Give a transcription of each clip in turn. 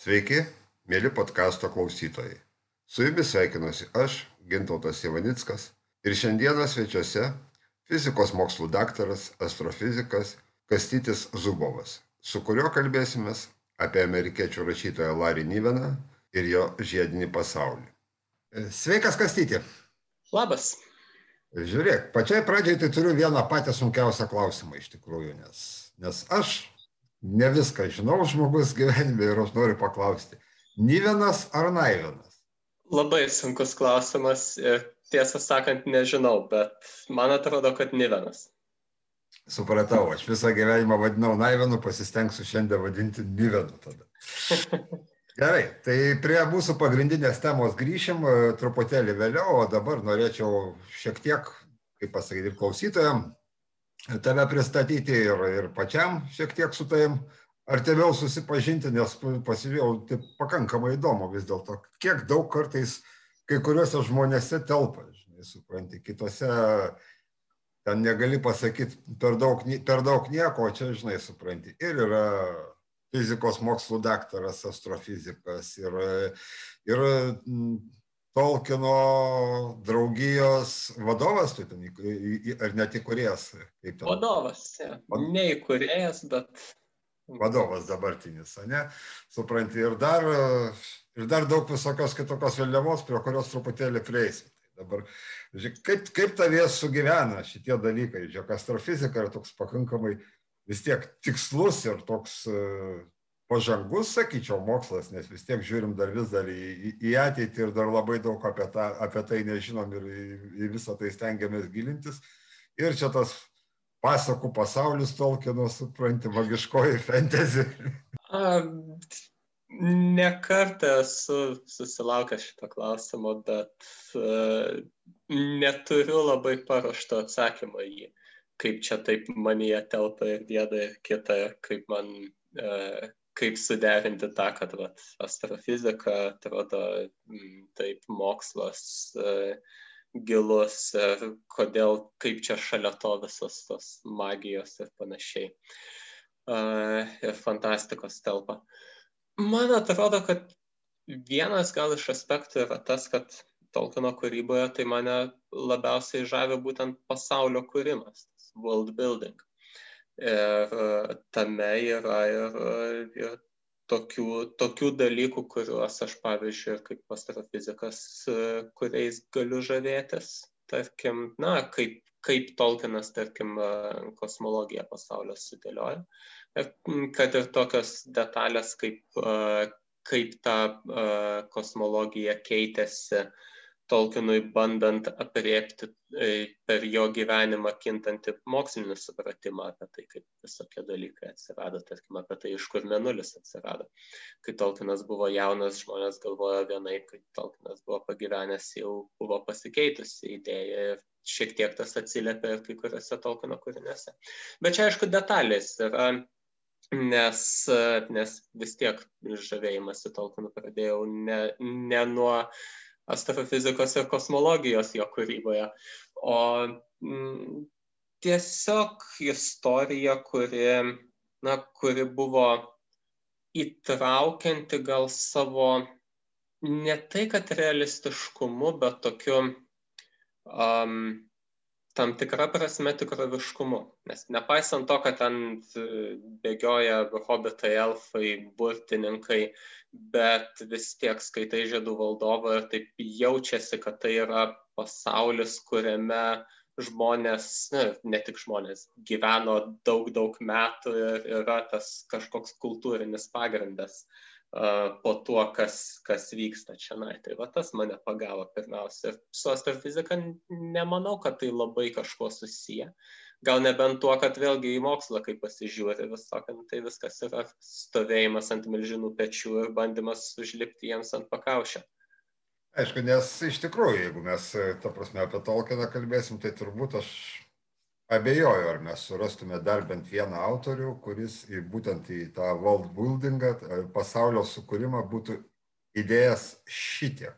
Sveiki, mėly podkasto klausytojai. Su jumis sveikinuosi aš, Gintautas Ivanickas. Ir šiandieną svečiuose fizikos mokslų daktaras, astrofizikas Kastytis Zubovas, su kuriuo kalbėsime apie amerikiečių rašytoją Larry Niveną ir jo žiedinį pasaulį. Sveikas, Kastyti. Labas. Žiūrėk, pačiai pradžiai tai turiu vieną patį sunkiausią klausimą iš tikrųjų, nes, nes aš ne viską žinau žmogus gyvenime ir aš noriu paklausti. Nyvenas ar Naivenas? Labai sunkus klausimas ir tiesą sakant nežinau, bet man atrodo, kad Nyvenas. Supratau, aš visą gyvenimą vadinau Naivenu, pasistengsiu šiandien vadinti Nyvenu tada. Gerai, tai prie mūsų pagrindinės temos grįšim truputėlį vėliau, o dabar norėčiau šiek tiek, kaip pasakyti, klausytojams tave pristatyti ir, ir pačiam šiek tiek su tavim artimiau susipažinti, nes pasižiūrėjau, tai pakankamai įdomu vis dėlto, kiek daug kartais kai kuriuose žmonėse telpa, žinai, supranti, kitose ten negali pasakyti per daug, per daug nieko, čia, žinai, supranti. Ir yra fizikos mokslų daktaras, astrofizikas, ir, ir Tolkieno draugijos vadovas, tu ten, ar net įkurėjas? Vadovas, ne įkurėjas, bet. Vadovas dabartinis, ne? Supranti, ir dar, ir dar daug visokios kitokios vėliavos, prie kurios truputėlį prieisime. Tai dabar, žiūrėk, kaip, kaip tavės sugyvena šitie dalykai, žiūrėk, astrofizika yra toks pakankamai vis tiek tikslus ir toks pažangus, sakyčiau, mokslas, nes vis tiek žiūrim dar vis dar į, į ateitį ir dar labai daug apie, tą, apie tai nežinom ir į, į visą tai stengiamės gilintis. Ir čia tas pasakų pasaulis Tolkieno, supranti, magiškoji fantasy. Ne kartą esu susilaukęs šito klausimo, bet uh, neturiu labai paruošto atsakymą į jį, kaip čia taip manyje telpa ir viena ir kita, kaip man uh, kaip suderinti tą, kad vat, astrofizika atrodo taip mokslas e, gilus ir kodėl, kaip čia šalia to visos tos magijos ir panašiai. E, ir fantastikos telpa. Man atrodo, kad vienas gal iš aspektų yra tas, kad Tolkieno kūryboje tai mane labiausiai žavi būtent pasaulio kūrimas, world building. Ir e, tame yra ir, ir tokių, tokių dalykų, kuriuos aš, pavyzdžiui, kaip astrofizikas, e, kuriais galiu žavėtis. Tarkim, na, kaip, kaip Tolkienas, tarkim, e, kosmologiją pasaulio sudėlioja. Ir kad ir tokios detalės, kaip, kaip ta kosmologija keitėsi Tolkienui bandant apriepti e, per jo gyvenimą kintantį mokslinį supratimą apie tai, kaip visokie dalykai atsirado, tarkim, apie tai, iš kur menulis atsirado. Kai Tolkienas buvo jaunas, žmonės galvojo vienai, kai Tolkienas buvo pagyvenęs, jau buvo pasikeitusi idėja ir šiek tiek tas atsiliepia ir kai kuriuose Tolkieno kūriniuose. Bet čia, aišku, detalės yra nes, nes vis tiek žavėjimąsi Tolkienu pradėjau ne, ne nuo astrofizikos ir kosmologijos jo kūryboje, o m, mm, tiesiog istorija, kuri, na, kuri buvo įtraukianti gal savo ne tai, kad realistiškumu, bet tokiu um, tam tikra prasme tikroviškumu. Nes nepaisant to, kad ten bėgioja hobitai, elfai, burtininkai, bet vis tiek skaitai žiedų valdovą ir taip jaučiasi, kad tai yra pasaulis, kuriame žmonės, ne, ne tik žmonės, gyveno daug, daug metų ir yra tas kažkoks kultūrinis pagrindas po tuo, kas, kas vyksta čia. Tai va tas mane pagavo pirmiausia. Ir su astrofizika nemanau, kad tai labai kažkuo susiję. Gal nebent tuo, kad vėlgi į mokslą, kai pasižiūri, vis sakant, tai viskas yra stovėjimas ant milžinų pečių ir bandymas užlipti jiems ant pakaušio. Aišku, nes iš tikrųjų, jeigu mes, ta prasme, apie Tolkieną kalbėsim, tai turbūt aš abejoju, ar mes surastume dar bent vieną autorių, kuris į, būtent į tą world buildingą, pasaulio sukūrimą būtų idėjas šitiek.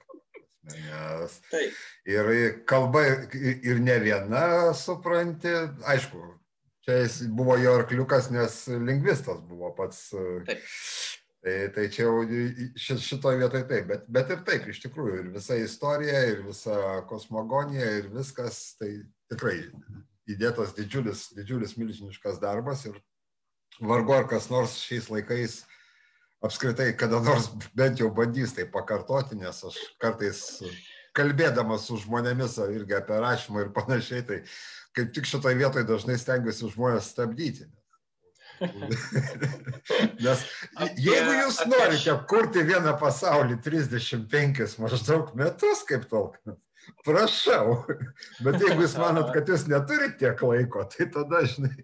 Nes Taip. ir kalba ir ne viena, supranti, aišku, čia jis buvo jo arkliukas, nes lingvistas buvo pats. Taip. Tai, tai čia jau šitoje vietoje taip, bet, bet ir taip, iš tikrųjų, ir visa istorija, ir visa kosmogonija, ir viskas, tai tikrai įdėtas didžiulis, didžiulis milžiniškas darbas ir vargu ar kas nors šiais laikais apskritai kada nors bent jau bandys tai pakartoti, nes aš kartais kalbėdamas su žmonėmis irgi apie rašymą ir panašiai, tai kaip tik šitoje vietoje dažnai stengiuosi žmonės stabdyti. Nes jeigu jūs norite kurti vieną pasaulį 35 maždaug metus kaip Tolkienas, prašau. Bet jeigu jūs manot, kad jūs neturite tiek laiko, tai tada, žinai,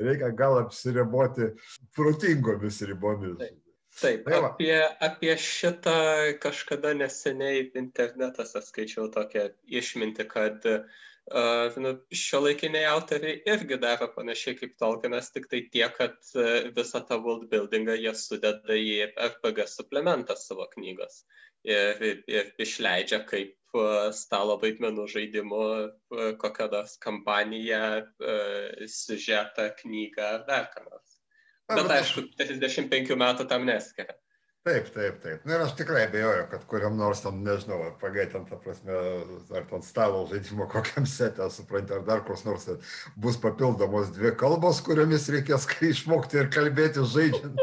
reikia gal apsiriboti protingomis ribomis. Taip. Taip, tai apie, apie šitą kažkada neseniai internetuose skaičiau tokią išmintį, kad uh, nu, šio laikiniai autoriai irgi daro panašiai kaip Tolkienas, tik tai tiek, kad uh, visą tą world buildingą jie sudeda į RPG suplementą savo knygos ir, ir išleidžia kaip stalo vaidmenų žaidimų kokią nors kampaniją, siužetą, knygą ar dar ką nors. Bet aišku, 35 metų tam neskiria. Taip, taip, taip. Na ir aš tikrai abejoju, kad kuriam nors tam, nežinau, ar pagaitant, ta prasme, ar ten stalo žaidimo kokiam setė, supranti, ar dar koks nors bus papildomos dvi kalbos, kuriomis reikės išmokti ir kalbėti žaidžiant.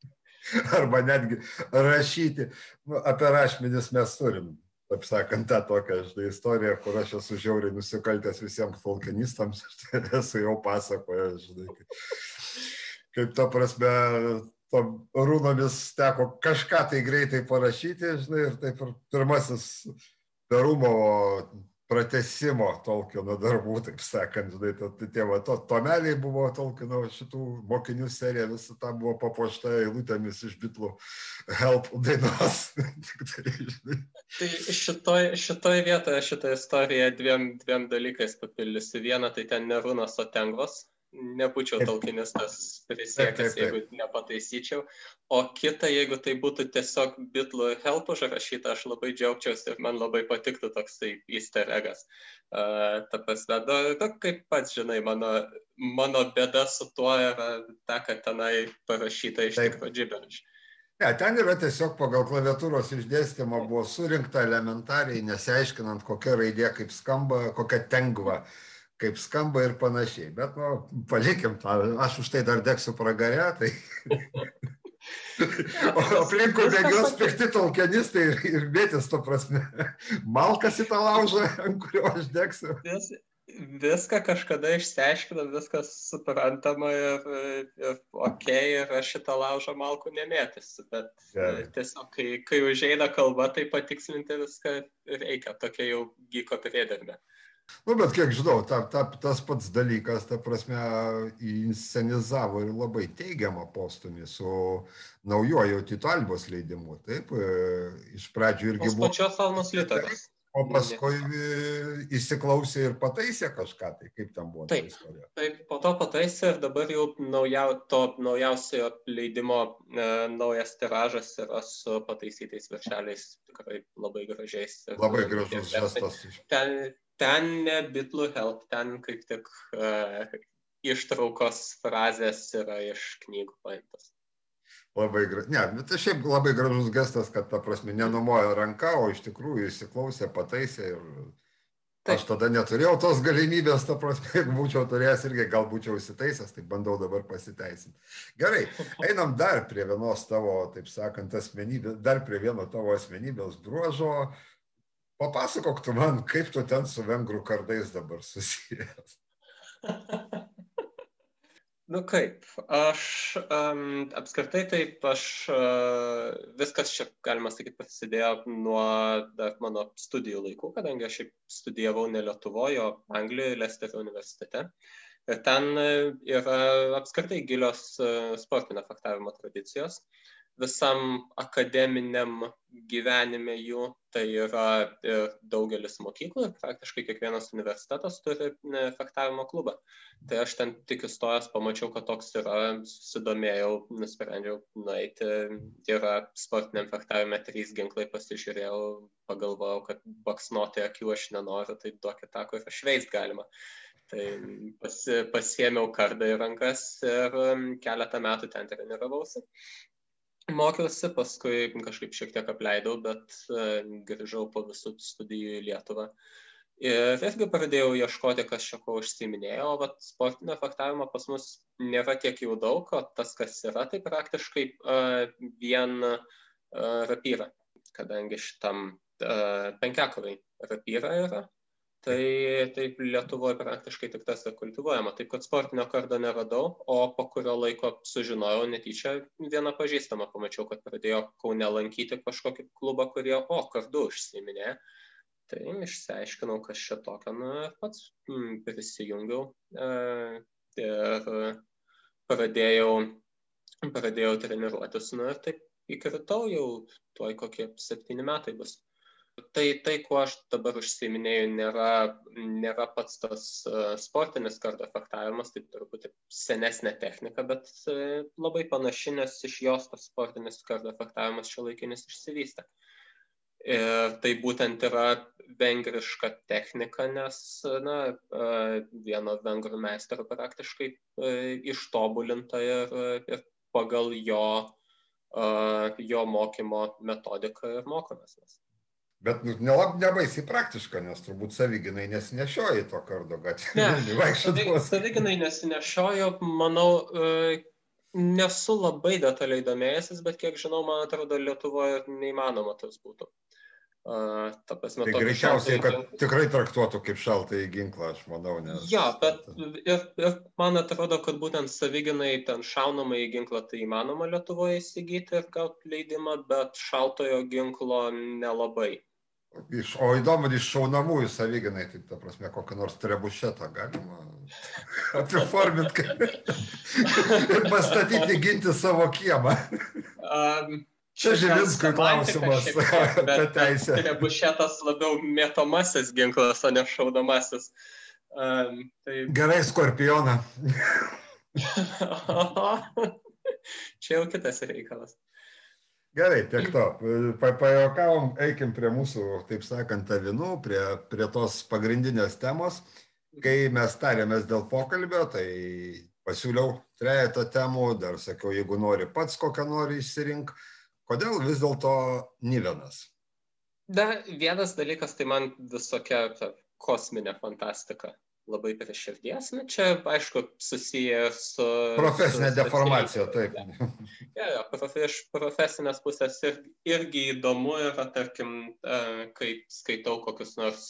Arba netgi rašyti. Nu, apie rašmenis mes turim, taip sakant, tą tokią žinai, istoriją, kur aš esu žiauriai nusikaltęs visiems tolkienistams, aš tai esu jau pasakojęs, žinai. Kaip ta prasme, tom runomis teko kažką tai greitai parašyti, žinai, ir taip ir pirmasis perumo pratesimo Tolkieno darbų, taip sakant, žinai, tai tie va, to, tomeliai buvo Tolkieno šitų mokinių serija, visa ta buvo papuošta eilutėmis iš bitlų help dainos. tai šitoj, šitoj vietoje šitą istoriją dviem, dviem dalykais papildysiu. Viena, tai ten ne runos, o tengvos nebūčiau talkinistas prisiekęs, jeigu nepataisyčiau. O kita, jeigu tai būtų tiesiog bitlų help užrašyta, aš labai džiaugčiausi ir man labai patiktų toksai easter eggas. Uh, ta prasme, da, da, kaip pats žinai, mano, mano bėda su tuo yra ta, kad tenai parašyta iš tikrųjų džiberiš. Ne, ten yra tiesiog pagal klaviatūros išdėstymą buvo surinkta elementariai, nesiaiškinant, kokia raidė kaip skamba, kokia tengva. Uh, kaip skamba ir panašiai. Bet, nu, palikim tą, aš už tai dar degsiu pragare, tai... o aplinkui bėgios pikti tolkianistai ir, ir bėtis, to prasme, malkas į tą laužą, ant kurio aš degsiu. Vis, viską kažkada išsiaiškinam, viskas suprantama ir, ir ok, ir aš šitą laužą malkų nemėtysiu, bet Gerai. tiesiog, kai, kai užeina kalba, tai patikslinti viską reikia, tokia jau gyko priedermė. Nu, bet kiek žinau, ta, ta, tas pats dalykas, ta prasme, inscenizavo ir labai teigiamą postumį su naujojo Tito Albos leidimu. Taip, e, iš pradžių irgi buvo. Pačios Almos literos. O paskui įsiklausė ir pataisė kažką, tai kaip tam buvo. Taip, taip po to pataisė ir dabar jau naujau, to naujausio leidimo e, naujas tiražas yra su pataisytais viršeliais, tikrai labai gražiais. Labai gražus žestas. Ten, ten ne bitlų help, ten kaip tik uh, ištraukos frazės yra iš knygų paimtas. Labai, ne, bet tai šiaip labai gražus gestas, kad ta prasme nenumojo ranka, o iš tikrųjų įsiklausė, pataisė ir Taip. aš tada neturėjau tos galimybės, ta prasme, jeigu būčiau turėjęs irgi gal būčiau įsitaisęs, tai bandau dabar pasiteisinti. Gerai, einam dar prie vienos tavo, taip sakant, asmenybės, dar prie vieno tavo asmenybės bruožo, uh, Papasakok tu man, kaip tu ten su vengrų kardais dabar susijęs. Nu kaip, aš um, apskritai taip, aš uh, viskas čia, galima sakyti, prasidėjo nuo dar mano studijų laikų, kadangi aš studijavau ne Lietuvoje, o Anglijoje, Lesterio universitete. Ir ten yra apskritai gilios uh, sportinio faktavimo tradicijos. Uh, visam akademiniam gyvenime jų, tai yra ir daugelis mokyklų ir praktiškai kiekvienas universitetas turi fechtavimo klubą. Tai aš ten tik įstojęs pamačiau, kad toks yra, susidomėjau, nusprendžiau nueiti, yra sportiniam fechtavime trys ginklai, pasižiūrėjau, pagalvojau, kad baksnuoti akių aš nenoriu, tai duokit tą, kur aš veist galima. Tai pasi, pasiėmiau kardą į rankas ir keletą metų ten treniravausi. Mokiausi, paskui kažkaip šiek tiek apleidau, bet grįžau po visų studijų į Lietuvą. Ir irgi pradėjau ieškoti, kas čia ko užsiminėjo, o vat, sportinio fechtavimo pas mus nėra tiek jau daug, o tas, kas yra, tai praktiškai uh, vien uh, rapyra, kadangi šitam uh, penkiakovai rapyra yra, tai taip Lietuvoje praktiškai tik tas ir kultivuojama. Taip, kad sportinio kardo neradau, o po kurio laiko sužinojau netyčia vieną pažįstamą, pamačiau, kad pradėjo Kaune lankyti kažkokį klubą, kurie, o, kardu užsiminė. Tai išsiaiškinau, kas čia tokio, na, pats mm, prisijungiau e, ir pradėjau, pradėjau treniruotis, na, ir taip įkritau jau, tuoj kokie septyni metai bus. Tai, tai kuo aš dabar užsiminėjau, nėra, nėra pats tas uh, sportinis kardo efektavimas, tai turbūt senesnė technika, bet uh, labai panaši, nes iš jos tas sportinis kardo efektavimas šio laikinis išsivystė. Ir tai būtent yra vengriška technika, nes na, vieno vengrų meistero praktiškai ištobulinta ir, ir pagal jo, jo mokymo metodiką ir mokomės. Bet nu, nelab nebaisiai praktiška, nes turbūt savyginai nesinešioji to kardo gatvėje. Ne, savyginai nesinešioju, manau, nesu labai detaliai domėjęsis, bet kiek žinau, man atrodo, Lietuvoje neįmanoma tas būtų. Uh, ta prasme, tai greičiausiai, kad ginklą. tikrai traktuotų kaip šaltą į ginklą, aš manau. Nes... Ja, bet ir, ir man atrodo, kad būtent savyginai ten šaunamą į ginklą tai įmanoma Lietuvoje įsigyti ir gauti leidimą, bet šaltojo ginklo nelabai. Iš, o įdomu, iš šaunamųjų savyginai, tai ta prasme, kokią nors trebušetą galima apiforminti ir pastatyti ginti savo kiemą. Um, Čia Žilinskui klausimas apie teisę. Trebušetas labiau mėtomasis ginklas, o ne šaudamasis. Um, tai... Gerai, skorpioną. Čia jau kitas reikalas. Gerai, tiek to. Pa, pajokavom, eikim prie mūsų, taip sakant, avinų, prie, prie tos pagrindinės temos. Kai mes tarėmės dėl pokalbio, tai pasiūliau trejata temų, dar sakiau, jeigu nori pats kokią nori išsirink. Kodėl vis dėlto Nivenas? Da, vienas dalykas, tai man visokia kosminė fantastika labai prie širdies. Nu, čia, aišku, susiję su... Profesinė su deformacija, taip. Ja, ja, profe, iš profesinės pusės ir, irgi įdomu yra, tarkim, kai skaitau kokius nors,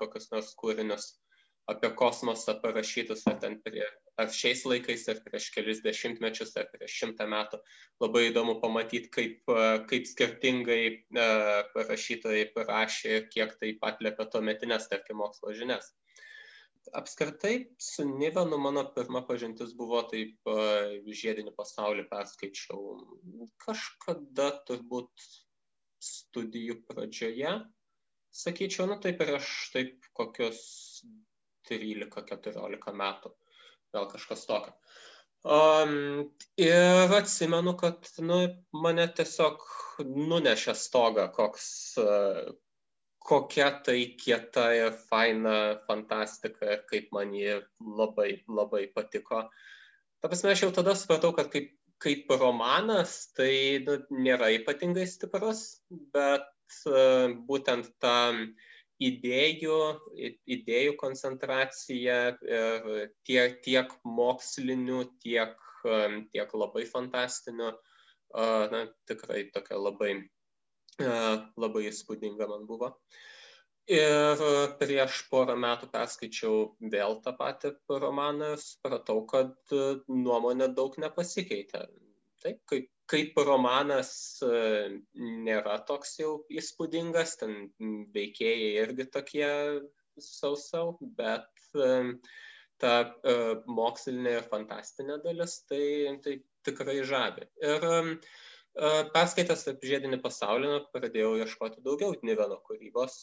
kokius nors kūrinius apie kosmosą parašytus ar ten prie, ar šiais laikais, ar prieš kelius dešimtmečius, ar prieš šimtą metų. Labai įdomu pamatyti, kaip, kaip skirtingai parašytojai parašė ir kiek tai atlėpia tuometinės, tarkim, mokslo žinias. Apskritai, su Nivenu mano pirma pažintis buvo taip žiedinį pasaulį perskaičiau kažkada turbūt studijų pradžioje. Sakyčiau, nu taip prieš taip kokius 13-14 metų, gal kažkas tokio. Um, ir atsimenu, kad nu, mane tiesiog nunešė stogą, koks, uh, kokia tai kieta ir faina fantastika ir kaip man ji labai, labai patiko. Ta prasme, aš jau tada supratau, kad kaip, kaip romanas tai nu, nėra ypatingai stiprus, bet uh, būtent ta uh, idėjų, idėjų koncentracija ir tiek, tiek mokslinių, tiek, tiek labai fantastinių, na, tikrai tokia labai, labai įspūdinga man buvo. Ir prieš porą metų perskaičiau vėl tą patį romaną ir supratau, kad nuomonė daug nepasikeitė. Taip, kaip, kaip romanas e, nėra toks jau įspūdingas, ten veikėjai irgi tokie sausau, bet e, ta e, mokslinė ir fantastinė dalis tai, tai tikrai žavi. Ir perskaitęs apie žiedinį pasaulį, pradėjau ieškoti daugiau Niveno kūrybos.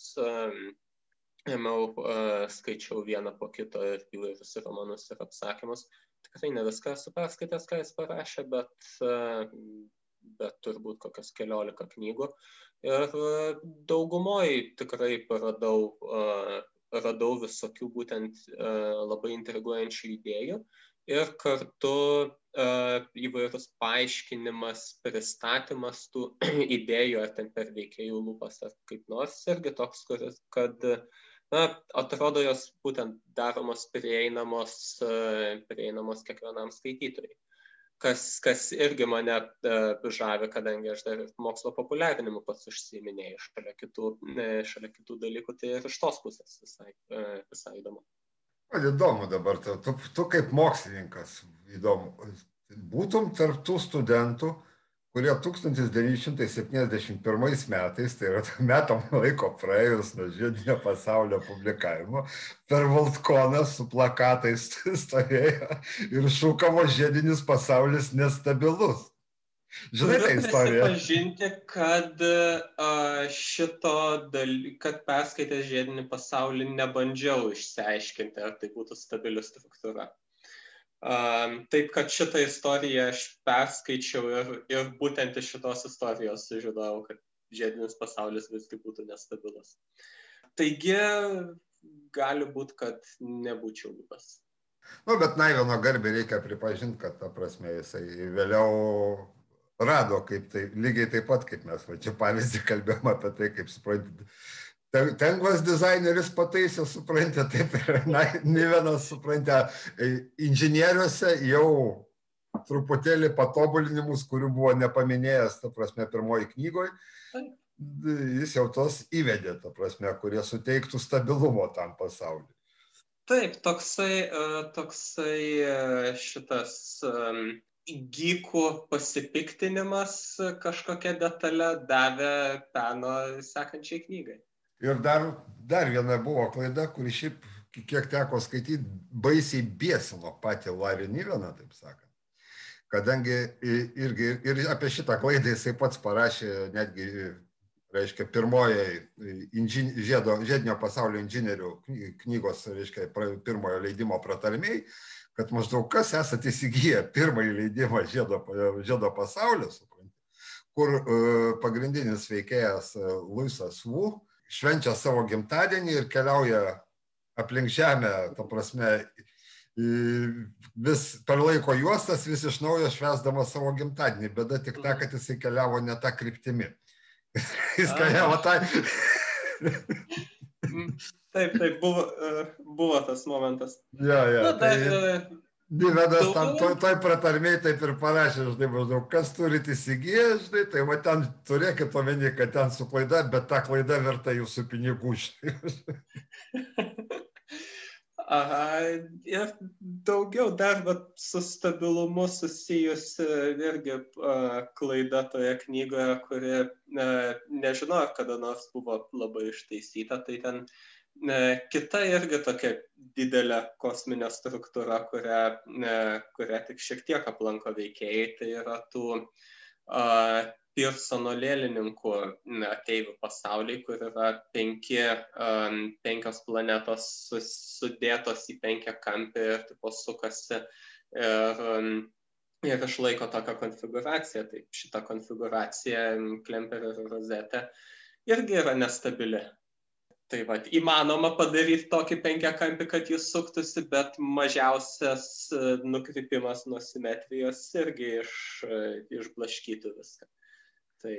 Ėmiau, skaičiau vieną po kito ir įvairius romanus ir apsakymus tikrai ne viską esu perskaitęs, ką jis parašė, bet, bet turbūt kokias keliolika knygų. Ir daugumoji tikrai radau, radau visokių būtent labai intriguojančių idėjų. Ir kartu įvairūs paaiškinimas, pristatymas tų idėjų, ar ten per veikėjų lūpas, ar kaip nors, irgi toks, kuris, kad, na, atrodo, jos būtent daromos prieinamos, prieinamos kiekvienam skaitytojui kas, kas irgi mane uh, žavi, kadangi aš dar ir mokslo populiarinimu pats užsiminėjau šalia kitų, šalia kitų dalykų, tai ir iš tos pusės visai, visai įdomu. Man įdomu dabar, tu, tu, kaip mokslininkas, įdomu, būtum tarptų studentų, kurie 1971 metais, tai yra metam laiko praėjus nuo žiedinio pasaulio publikavimo, per Valtkoną su plakatais stovėjo ir šūkavo žiedinis pasaulis nestabilus. Žinai, tai istorija. Pažinti, kad šito dalyko, kad perskaitęs žiedinį pasaulį nebandžiau išsiaiškinti, ar tai būtų stabili struktūra. Um, taip kad šitą istoriją aš perskaičiau ir, ir būtent iš šitos istorijos sužinojau, kad žiedinis pasaulis visgi būtų nestabilus. Taigi gali būti, kad nebūčiau lūpas. Nu, bet Naivino garbė reikia pripažinti, kad ta prasme jisai vėliau rado, kaip tai, lygiai taip pat, kaip mes, va čia pavyzdį kalbėjome apie tai, kaip suprantate, Tengvas dizaineris pataisė, suprantė, taip ir ne vienas, suprantė, e, inžinieriuose jau truputėlį patobulinimus, kurių buvo nepaminėjęs, ta prasme, pirmoji knygoje, jis jau tos įvedė, ta prasme, kurie suteiktų stabilumo tam pasauliu. Taip, toksai, e, toksai e, šitas gykų pasipiktinimas kažkokia detalė davė peno sekančiai knygai. Ir dar, dar viena buvo klaida, kuri šiaip, kiek teko skaityti, baisiai biesino patį Larry Niveną, taip sakant. Kadangi irgi ir apie šitą klaidą jisai pats parašė netgi, reiškia, pirmoje inžin, žiedo, žiedinio pasaulio inžinierių knygos, reiškia, pirmojo leidimo pratarmiai, kad maždaug kas esate įsigiję pirmąjį leidimą žiedo, žiedo pasaulio, kur uh, pagrindinis veikėjas uh, Luisas Wu švenčia savo gimtadienį ir keliauja aplink žemę, ta prasme, vis per laiko juostas vis iš naujo švesdamas savo gimtadienį. Bėda tik ta, kad jisai keliavo ne tą kryptimį. Jis keliavo tą. Taip, taip, buvo, e, buvo tas momentas. Ja, ja, Na, tai... tai Divedas tam toj, toj pratarmiai taip ir parašė, žinai, maždaug, kas turit įsigiję, žinai, tai va ten turėkit omeny, kad ten su klaida, bet ta klaida verta jūsų pinigų. Aha, ir daugiau dar bet su stabilumu susijusi irgi uh, klaida toje knygoje, kuri nežinau, ar kada nors buvo labai ištaisyta, tai ten uh, Kita irgi tokia didelė kosminė struktūra, kurią, kurią tik šiek tiek aplanko veikėjai, tai yra tų uh, Pearsono lėlininkų ateivių pasauliai, kur yra penki, um, penkios planetos sudėtos į penkią kampį ir tipo sukasi ir, ir išlaiko tokią konfiguraciją. Tai šita konfiguracija, Klemper ir Rozetė, irgi yra nestabili. Tai va, įmanoma padaryti tokį penkiakampį, kad jis suktųsi, bet mažiausias e, nukrypimas nuo simetrijos irgi iš, e, išblaškytų viską. Tai,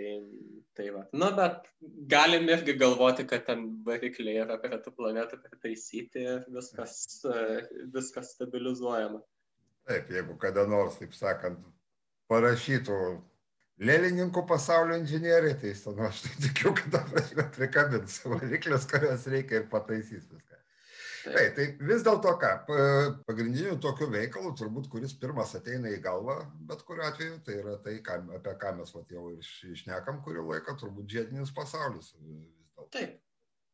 tai va. Nu, bet galim irgi galvoti, kad ten varikliai yra prie tų planetų pritaisyti ir viskas, e, viskas stabilizuojama. Taip, jeigu kada nors, taip sakant, parašytų lėlininkų pasaulio inžinieriai, tai nu, aš tai tikiu, kad dabar prikabins variklius, kuriuos reikia ir pataisys viską. Taip, tai vis dėlto ką, pagrindinių tokių veikalų, turbūt, kuris pirmas ateina į galvą, bet kuriu atveju, tai yra tai, ką, apie ką mes vat, jau išnekam kurį laiką, turbūt žiedinis pasaulis. Taip,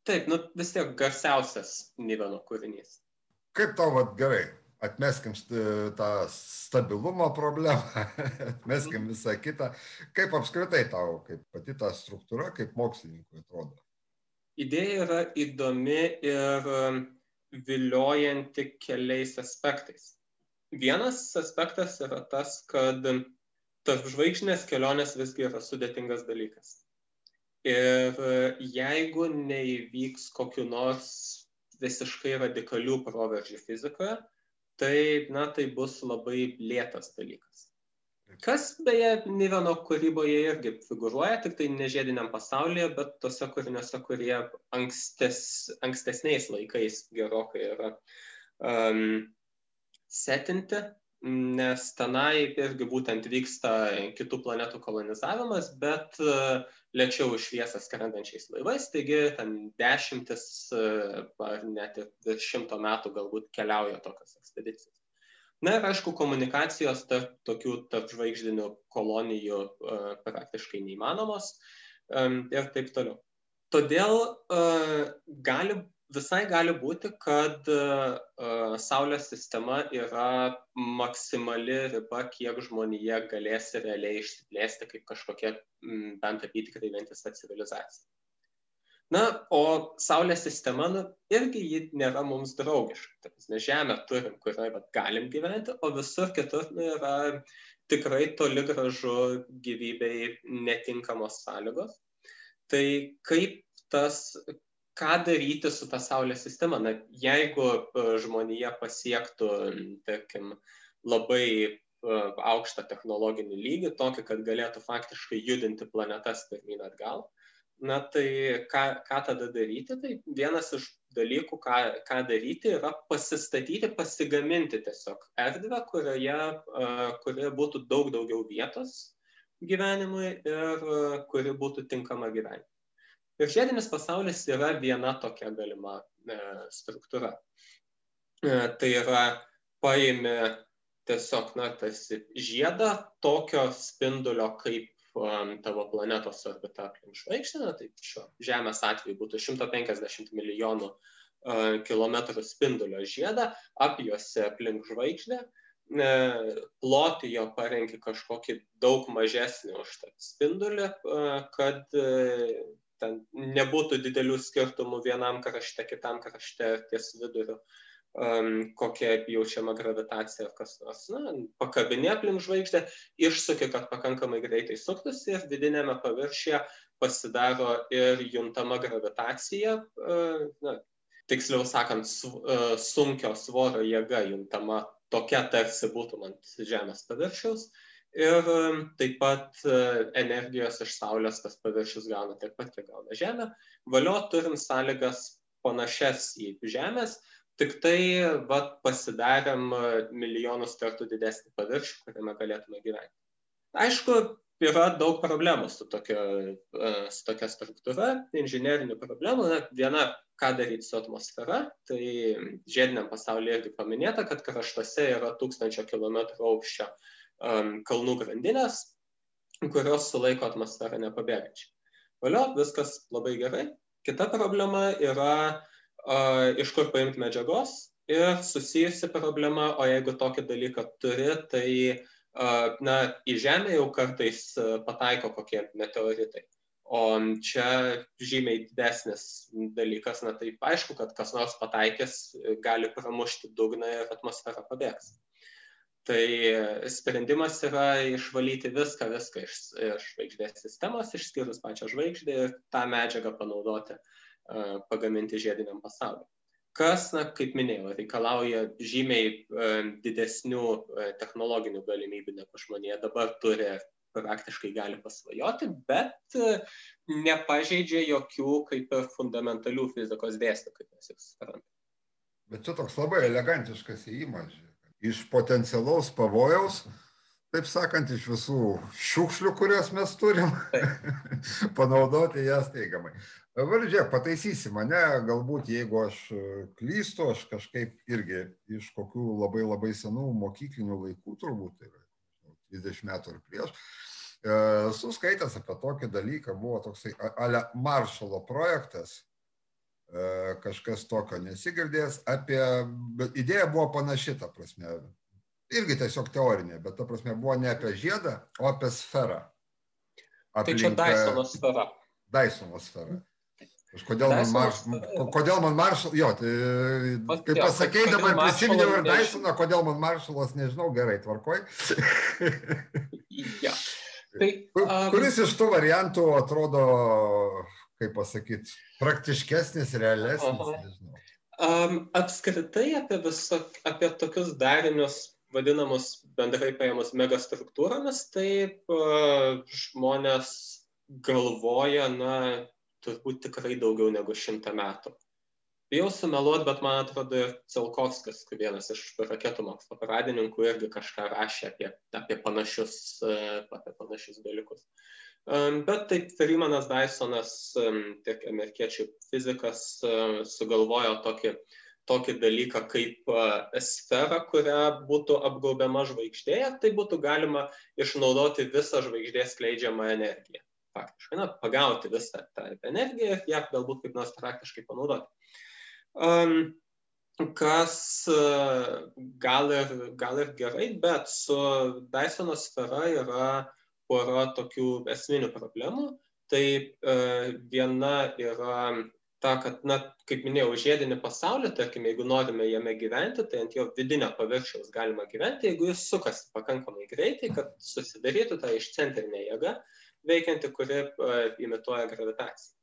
taip, nu vis tiek garsiausias Niveno kūrinys. Kaip tau, vat, gerai, atmeskim tą stabilumo problemą, atmeskim visą kitą. Kaip apskritai tau, kaip pati ta struktūra, kaip mokslininkui atrodo? Idėja yra įdomi ir um, viliojanti keliais aspektais. Vienas aspektas yra tas, kad tarp žvaigždinės kelionės visgi yra sudėtingas dalykas. Ir jeigu neįvyks kokiu nors visiškai radikalių proveržių fizikoje, tai, na, tai bus labai lėtas dalykas. Kas beje, Niveno kūryboje irgi figuruoja, tik tai ne žiediniam pasaulyje, bet tose kūriniuose, kurie ankstes, ankstesniais laikais gerokai yra um, setinti, nes tenai irgi būtent vyksta kitų planetų kolonizavimas, bet uh, lėčiau iš šviesą skrendančiais laivais, taigi ten dešimtis uh, ar net ir šimto metų galbūt keliauja tokios ekspedicijos. Na ir aišku, komunikacijos tarp tokių tarp žvaigždinių kolonijų uh, praktiškai neįmanomos um, ir taip toliau. Todėl gali, visai gali būti, kad uh, Saulės sistema yra maksimali riba, kiek žmonija galės realiai išsiplėsti kaip kažkokia bent apytikrai vientisa civilizacija. Na, o Saulės sistema, nu, irgi ji nėra mums draugiška. Mes Žemę turim, kurioje galim gyventi, o visur kitur nu, yra tikrai toli gražu gyvybei netinkamos sąlygos. Tai kaip tas, ką daryti su ta Saulės sistema? Na, jeigu e, žmonija pasiektų, tarkim, labai e, aukštą technologinį lygį, tokį, kad galėtų faktiškai judinti planetas pirmyn atgal, na tai ką, ką tada daryti? Tai vienas iš dalykų, ką, ką daryti, yra pasistatyti, pasigaminti tiesiog erdvę, kurioje, kurioje būtų daug daugiau vietos gyvenimui ir kuri būtų tinkama gyvenimui. Ir žiedinis pasaulis yra viena tokia galima e, struktūra. E, tai yra paimi tiesiog, na, tarsi žiedą tokio spindulio kaip tavo planetos orbita aplink žvaigždę, tai šio Žemės atveju būtų 150 milijonų kilometrų spindulio žiedą, apjuosi aplink žvaigždę, plotį jo parenki kažkokį daug mažesnį už tą spindulį, kad ten nebūtų didelių skirtumų vienam krašte, kitam krašte ties viduriu um, kokia jaučiama gravitacija ar kas nors. Na, pakabinė aplink žvaigždę, išsuki, kad pakankamai greitai suktųsi ir vidinėme paviršyje pasidaro ir juntama gravitacija, uh, na, tiksliau sakant, su, uh, sunkio svorio jėga juntama tokia tarsi būtum ant Žemės paviršiaus. Ir taip pat energijos iš Saulės tas paviršius gauna tiek pat, kiek gauna Žemė. Valio turim sąlygas panašias į Žemės, Tik tai vat, pasidarėm e, milijonus kartų didesnį paviršių, kuriame galėtume gyventi. Aišku, yra daug problemų su tokia, e, su tokia struktūra, inžinierinių problemų. Na, viena, ką daryti su atmosfera, tai žiediniam pasaulyje irgi paminėta, kad kraštuose yra tūkstančio kilometrų aukščio um, kalnų grandinės, kurios sulaiko atmosferą nepabėgančiai. Valio, viskas labai gerai. Kita problema yra iš kur paimti medžiagos ir susijusi problema, o jeigu tokį dalyką turi, tai na, į Žemę jau kartais pataiko kokie meteoritai. O čia žymiai didesnis dalykas, na tai aišku, kad kas nors pataikęs gali pramušti dugną ir atmosfera pabėgs. Tai sprendimas yra išvalyti viską, viską iš, iš žvaigždės sistemos, išskyrus pačią žvaigždę ir tą medžiagą panaudoti uh, pagaminti žiediniam pasauliu. Kas, na, kaip minėjau, reikalauja žymiai didesnių technologinių galimybių, negu žmonė dabar turi praktiškai gali pasvajoti, bet nepažeidžia jokių kaip ir fundamentalių fizikos dėsnių, kaip mes jau suprantame. Bet čia toks labai elegantiškas įimas. Iš potencialaus pavojaus, taip sakant, iš visų šiukšlių, kurias mes turim, panaudoti jas teigiamai. Žiūrėk, pataisysi mane, galbūt jeigu aš e, klystu, aš kažkaip irgi iš kokių labai labai senų mokyklinių laikų, turbūt tai yra 30 metų ar prieš, e, suskaitęs apie tokį dalyką, buvo toksai Ale Maršalo projektas, kažkas tokio nesigirdės, apie, idėja buvo panaši, ta prasme, irgi tiesiog teorinė, bet ta prasme buvo ne apie žiedą, o apie sferą. Aplink, tai čia Dysono sfera. Dysono sfera. Kodėl man, marš, kodėl man maršalas, jo, tai kaip pasakei, dabar prisiminiau ir Dysoną, kodėl man maršalas, nežinau, gerai, tvarkoj. ja. tai, um, Kuris iš tų variantų atrodo, kaip pasakyti, praktiškesnis, realesnis, nežinau. Um, apskritai apie, viso, apie tokius darinius vadinamus bendrai paėmus megastruktūromis, taip uh, žmonės galvoja, na, turbūt tikrai daugiau negu šimtą metų. Bijau sumeluoti, bet man atrodo ir Celkovskis, vienas iš raketų mokslo pradininkų, irgi kažką rašė apie, apie, panašius, apie panašius dalykus. Bet taip Freemanas Dysonas, tiek amerikiečių fizikas, sugalvojo tokį, tokį dalyką kaip sferą, kurią būtų apgaubiama žvaigždė, tai būtų galima išnaudoti visą žvaigždės skleidžiamą energiją. Faktiškai, na, pagauti visą tą energiją ir ją galbūt kaip nors praktiškai panaudoti. Um, kas gal ir, gal ir gerai, bet su Dysono sfera yra pora tokių esminių problemų. Tai e, viena yra ta, kad, na, kaip minėjau, žiedinį pasaulį, tarkim, jeigu norime jame gyventi, tai ant jo vidinio paviršiaus galima gyventi, jeigu jis sukasi pakankamai greitai, kad susidarytų tą išcentrinę jėgą veikianti, kuri uh, imituoja gravitaciją.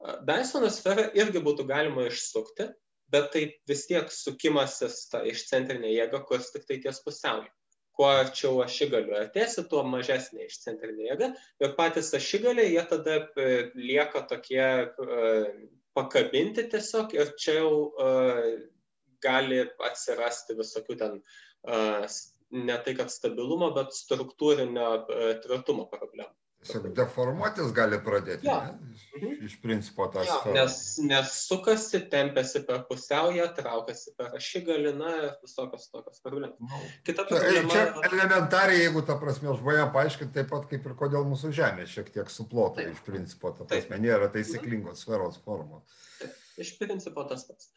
Uh, Dysono sferą irgi būtų galima išsukti, bet tai vis tiek sukimasis tą išcentrinę jėgą, kurs tik tai ties pusiauju kuo arčiau ašigalių artėsi, tuo mažesnė išcentrinė jėga. Ir patys ašigaliai, jie tada e, lieka tokie e, pakabinti tiesiog ir čia jau e, gali atsirasti visokių ten ne tai kad stabilumo, bet struktūrinio tvirtumo problemų. Tiesiog deformuotis gali pradėti. Ja. Mhm. Iš principo tas. Ja, nes, nes sukasi, tempiasi per pusiaują, traukiasi per ašigalį, na ir visokios tokios problemos. Nu, Kita čia, problema. čia elementariai, jeigu ta prasme žmonėm paaiškinti, taip pat kaip ir kodėl mūsų Žemė šiek tiek suplota Taip. iš principo, ta Taip. prasme, nėra taisyklingos sferos formos. Iš principo tas pats.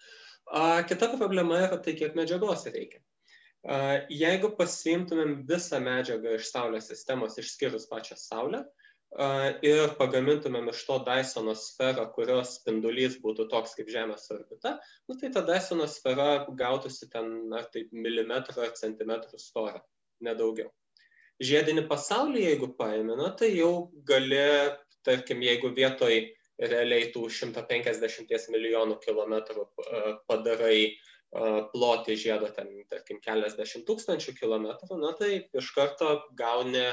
A, kita problema yra tai, kiek medžiagos reikia. Jeigu pasiimtumėm visą medžiagą iš Saulės sistemos, išskyrus pačią Saulę, ir pagamintumėm iš to Dysono sferą, kurios spindulys būtų toks kaip Žemės orbita, nu, tai ta Dysono sfera gautųsi ten ar taip milimetrų ar centimetrų storą, nedaugiau. Žiedinį pasaulį, jeigu paėmė, na, tai jau gali, tarkim, jeigu vietoj realiai tų 150 milijonų kilometrų padarai a, plotį žiedo ten, tarkim, keliasdešimt tūkstančių kilometrų, na tai iš karto gauni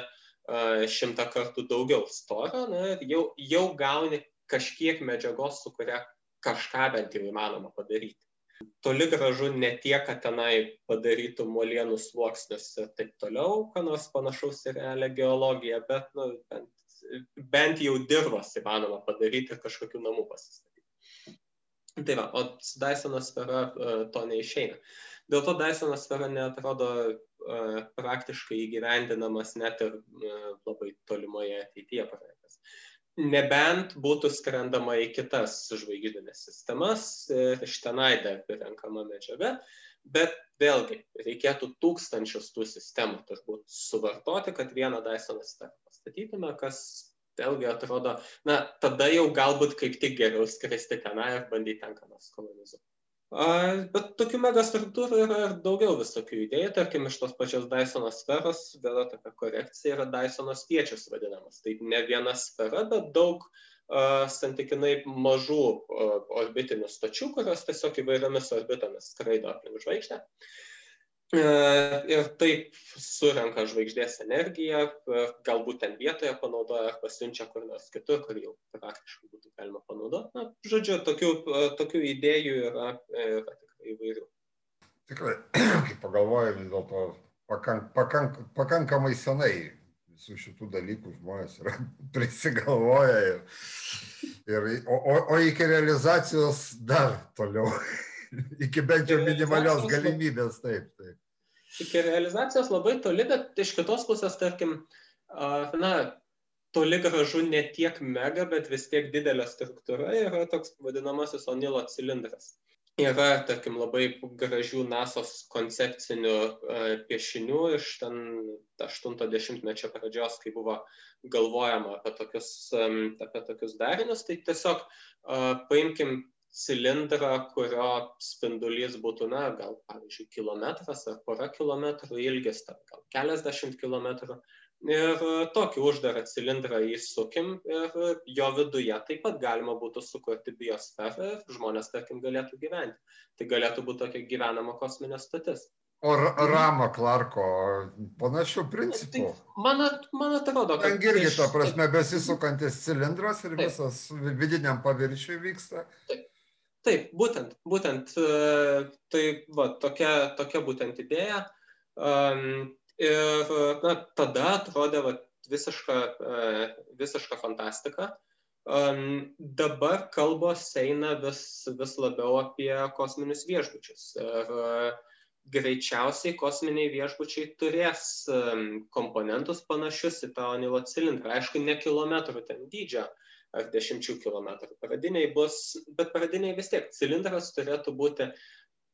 šimtą kartų daugiau storo, na ir jau, jau gauni kažkiek medžiagos, su kuria kažką bent jau įmanoma padaryti. Toli gražu ne tiek, kad tenai padarytų molienų sluoksnius ir taip toliau, ką nors panašaus į realią geologiją, bet nu, bent, bent jau dirvas įmanoma padaryti ir kažkokių namų pasistatyti. Tai va, o su Dysono sfera uh, to neišeina. Dėl to Dysono sfera netrodo uh, praktiškai įgyvendinamas net ir uh, labai tolimoje ateityje projektas. Nebent būtų skrendama į kitas žvaigždinės sistemas iš tenai dar renkama medžiaga, bet vėlgi reikėtų tūkstančius tų sistemų turbūt suvartoti, kad vieną Dysono sferą pastatytume, kas vėlgi atrodo, na, tada jau galbūt kaip tik geriau skristi tenai ir bandyti ten ką nors kolonizuoti. Bet tokių megastruktūrų yra ir daugiau visokių idėjų, tarkim, iš tos pačios Dysono sferos, vėl tokia korekcija yra Dysono spiečius vadinamas. Tai ne viena sfera, bet daug uh, santykinai mažų uh, orbitinių stočių, kurios tiesiog įvairiomis orbitomis skraido aplink žvaigždę. Uh, ir taip surenka žvaigždės energiją, uh, galbūt ten vietoje panaudoja ar pasiunčia kur nors kitur, kur jau praktiškai būtų galima panaudoti. Na, žodžiu, tokių, uh, tokių idėjų yra, yra tikrai įvairių. Tikrai, kai pagalvoju, vis dėlto pakank, pakank, pakankamai senai visų šitų dalykų žmonės yra prisigalvoję. Ir, ir, o, o, o iki realizacijos dar toliau. iki bent jau minimalios galimybės, taip, taip. Iki realizacijos labai toli, bet iš kitos pusės, tarkim, na, toli gražu ne tiek mega, bet vis tiek didelė struktūra yra toks vadinamasis Onilo cilindras. Yra, tarkim, labai gražių NASOS koncepcinių piešinių iš ten 80-mečio pradžios, kai buvo galvojama apie tokius, apie tokius darinius. Tai tiesiog paimkim cilindrą, kurio spindulys būtų, na, gal, pavyzdžiui, kilometras ar pora kilometrų ilgis, gal keliasdešimt kilometrų. ir tokį uždarą cilindrą įsukim ir jo viduje taip pat galima būtų sukurti biosferą ir žmonės, tarkim, galėtų gyventi. Tai galėtų būti tokia gyvenama kosminė stotis. O Rama Clarko panašių principų. Tai man, man atrodo, kad... Ten irgi, ta prasme, besisukantis cilindras ir taip. visas vidiniam paviršiui vyksta. Taip. Taip, būtent, būtent, tai va, tokia, tokia būtent idėja. Ir na, tada atrodė va, visiška, visiška fantastika. Dabar kalbos eina vis, vis labiau apie kosminius viešbučius. Ir uh, greičiausiai kosminiai viešbučiai turės komponentus panašius į tą Onilo cilindrą. Aišku, ne kilometrų ten dydžio ar dešimčių kilometrų. Pradiniai bus, bet pradiniai vis tiek cilindras turėtų būti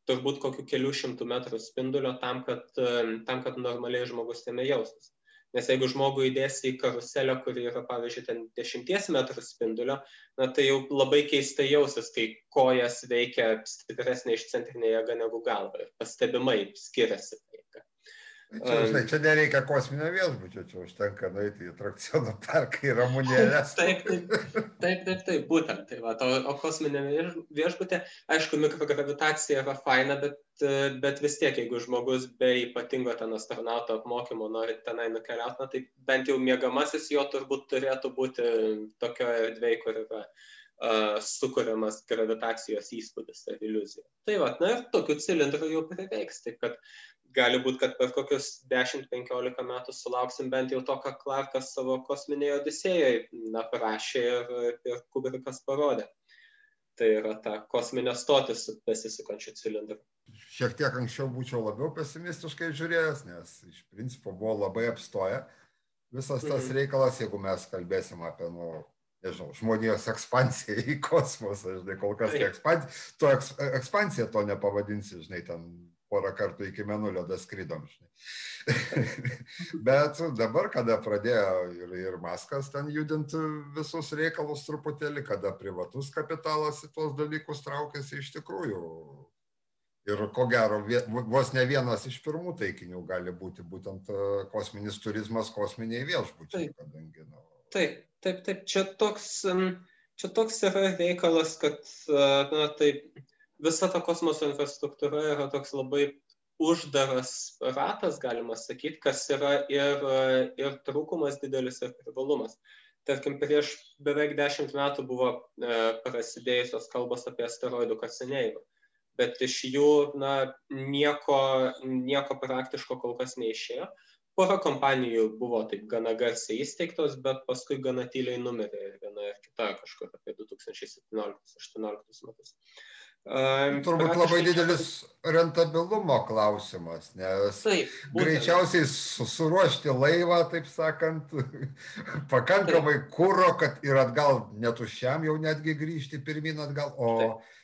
turbūt kokių kelių šimtų metrų spindulio tam, kad, tam, kad normaliai žmogus jame jaustus. Nes jeigu žmogų įdėsi į karuselę, kuri yra, pavyzdžiui, ten 10 metrų spindulio, na tai jau labai keistai jausis, kai kojas veikia stipresnė iš centrinė jėga negu galva ir pastebimai skiriasi. Čia, žinai, čia nereikia kosminio viešbučio, čia užtenka nueiti į atrakcionų parką ir ramunėlės. taip, taip, taip, taip, taip, būtent. Tai va, o, o kosminė viešbutė, aišku, mikrogravitacija yra faina, bet, bet vis tiek, jeigu žmogus be ypatingo ten astronauto apmokymo nori tenai nukeliauti, na, tai bent jau mėgamasis jo turbūt turėtų būti tokioje erdvėje, kur yra sukuriamas gravitacijos įspūdis ar iliuzija. Tai va, na ir tokių cilindrų jau prireiks, taip kad gali būt kad per kokius dešimt penkiolika metų sulauksim bent jau to ką klarkas savo kosminėj odisėjoj aprašė ir, ir kubrikas parodė. Tai yra ta kosminė stotis su besisukančiu cilindru. Šiek tiek anksčiau būčiau labiau pesimistiškai žiūrėjęs, nes iš principo buvo labai apstoję visas tas mhm. reikalas, jeigu mes kalbėsim apie, nu, nežinau, žmonijos ekspansiją į kosmosą, žinai, kol kas tai ekspansija, to eks, ekspansija to nepavadinsi, žinai, ten porą kartų iki menulio daskridom. Bet dabar, kada pradėjo ir, ir Maskas ten judinti visus reikalus truputėlį, kada privatus kapitalas į tuos dalykus traukėsi iš tikrųjų. Ir ko gero, vos ne vienas iš pirmų taikinių gali būti būtent e, kosminis turizmas, kosminiai viešbučiai. Taip, kadangi, nu... taip, taip, taip. Čia toks, čia toks yra reikalas, kad, e, na, taip, visa ta kosmoso infrastruktūra yra toks labai uždaras ratas, galima sakyti, kas yra ir, ir trūkumas didelis, ir privalumas. Tarkim, prieš beveik dešimt metų buvo e, prasidėjusios kalbos apie asteroidų kasinėjimą, bet iš jų na, nieko, nieko praktiško kol kas neišėjo. Pora kompanijų buvo taip gana garsiai įsteigtos, bet paskui gana tyliai numirė ir viena ir kita kažkur apie 2017-2018 metus. Turbūt labai didelis rentabilumo klausimas, nes taip, greičiausiai suruošti laivą, taip sakant, pakankamai taip. kūro, kad ir atgal netuščiam jau netgi grįžti pirmin atgal, o taip.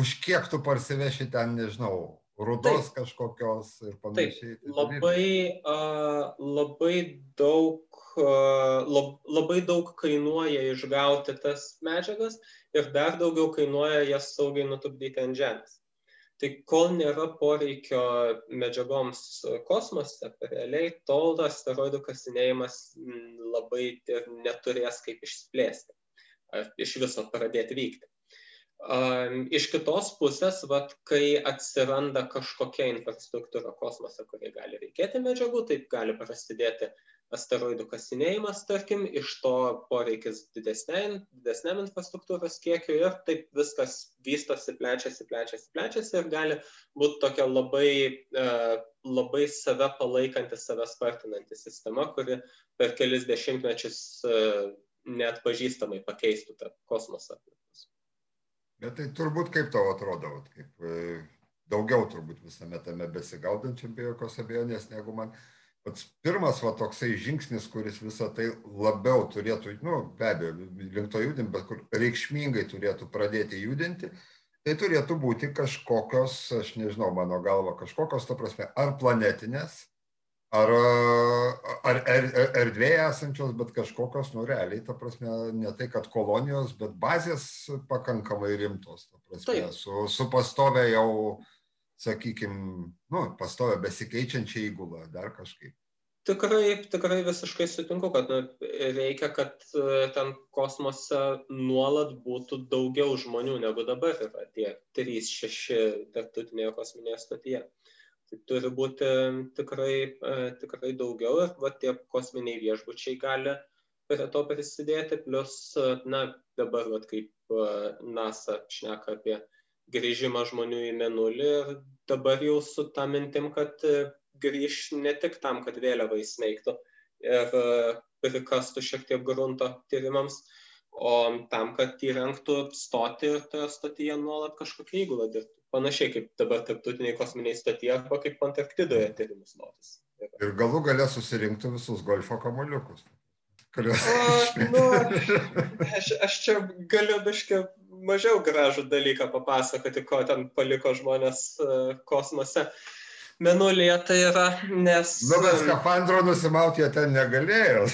už kiek tu parsiveši ten, nežinau, rudos taip. kažkokios ir panašiai. Taip, tai labai, uh, labai daug labai daug kainuoja išgauti tas medžiagas ir dar daugiau kainuoja jas saugiai nutupdyti ant žemės. Tai kol nėra poreikio medžiagoms kosmose, realiai tol asteroidų kasinėjimas labai ir neturės kaip išsiplėsti ar iš viso pradėti vykti. Iš kitos pusės, vat, kai atsiranda kažkokia infrastruktūra kosmose, kuriai gali reikėti medžiagų, taip gali prasidėti asteroidų kasinėjimas, tarkim, iš to poreikis didesniam, didesniam infrastruktūros kiekiu ir taip viskas vystosi, plečiasi, plečiasi, plečiasi ir gali būti tokia labai, labai save palaikanti, save spartinanti sistema, kuri per kelis dešimtmečius net pažįstamai pakeistų tą kosmosą. Bet tai turbūt kaip tau atrodo, kaip e, daugiau turbūt visame tame besigaudančiam be jokios abejonės negu man. Pats pirmas va toksai žingsnis, kuris visą tai labiau turėtų, nu, be abejo, link to judinti, bet kur reikšmingai turėtų pradėti judinti, tai turėtų būti kažkokios, aš nežinau, mano galva, kažkokios, ta prasme, ar planetinės, ar, ar er, er, erdvėje esančios, bet kažkokios, nu realiai, ta prasme, ne tai, kad kolonijos, bet bazės pakankamai rimtos, ta prasme, Taip. su, su pastovė jau, sakykime, nu, pastovė besikeičiančia įgula, dar kažkaip. tikrai, tikrai visiškai sutinku, kad reikia, kad e, ten kosmose nuolat būtų daugiau žmonių negu dabar yra tie 3-6 tarptautinėje kosminėje stotyje. Tai turi būti tikrai, e, tikrai daugiau ir va, tie kosminiai viešbučiai gali prie to prisidėti, plus, e, na, dabar, va, kaip NASA šneka apie grįžimą žmonių į menulį ir dabar jau su tą mintim, kad grįš ne tik tam, kad vėliava įsmeigtų ir e, prikastų šiek tiek grunto tyrimams, o tam, kad įrengtų stoti ir toje stotyje nuolat kažkokią įgulą dirbtų. Panašiai kaip dabar tarptautiniai kosminiai stotyje arba kaip Antarktidoje tyrimų slotis. Ir galų galę susirinktų visus golfo kamoliukus. Kuriuos... O, nu, aš, aš čia galiu biškai mažiau gražų dalyką papasakoti, ko ten paliko žmonės uh, kosmose. Menulyje tai yra, nes... Nu, bet skafandro nusimauti jie ten negalėjo.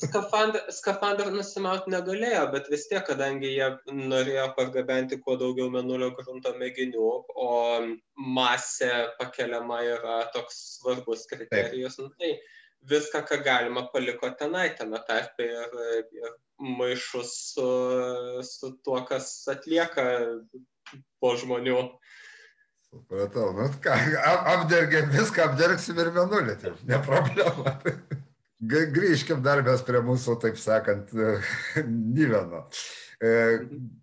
Skafandrą, skafandrą nusimauti negalėjo, bet vis tiek, kadangi jie norėjo pargabenti kuo daugiau menulio grunto mėginių, o masė pakeliama yra toks svarbus kriterijus, nu, tai viską, ką galima, paliko tenai, tame tarpe ir, ir maišus su, su tuo, kas atlieka po žmonių. Supratau, nu ką, apdergėm viską, apdergsim ir vienulį, tai ne problema. Grįžkim dar mes prie mūsų, taip sakant, Nyveno. E,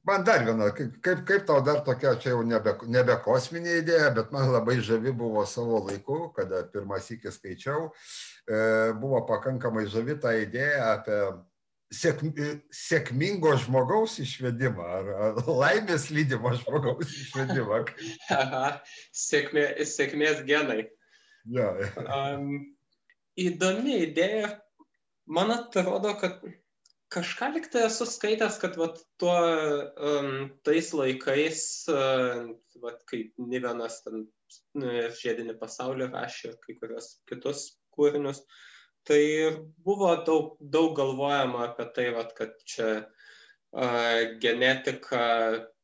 man dar viena, kaip, kaip tau dar tokia, čia jau nebe, nebe kosminė idėja, bet man labai žavi buvo savo laiku, kada iki skaičiau, e, buvo pakankamai žavi ta idėja apie sėk, sėkmingo žmogaus išvedimą ar, ar laimės lydimo žmogaus išvedimą. Aha, sėkmė, sėkmės genai. Ja. Um, įdomi idėja. Man atrodo, kad kažką liktai esu skaitęs, kad vat, tuo, um, tais laikais, uh, vat, kaip Nivenas ten žiedinį pasaulį rašė kai kurios kitus kūrinius, tai buvo daug, daug galvojama apie tai, vat, kad čia uh, genetika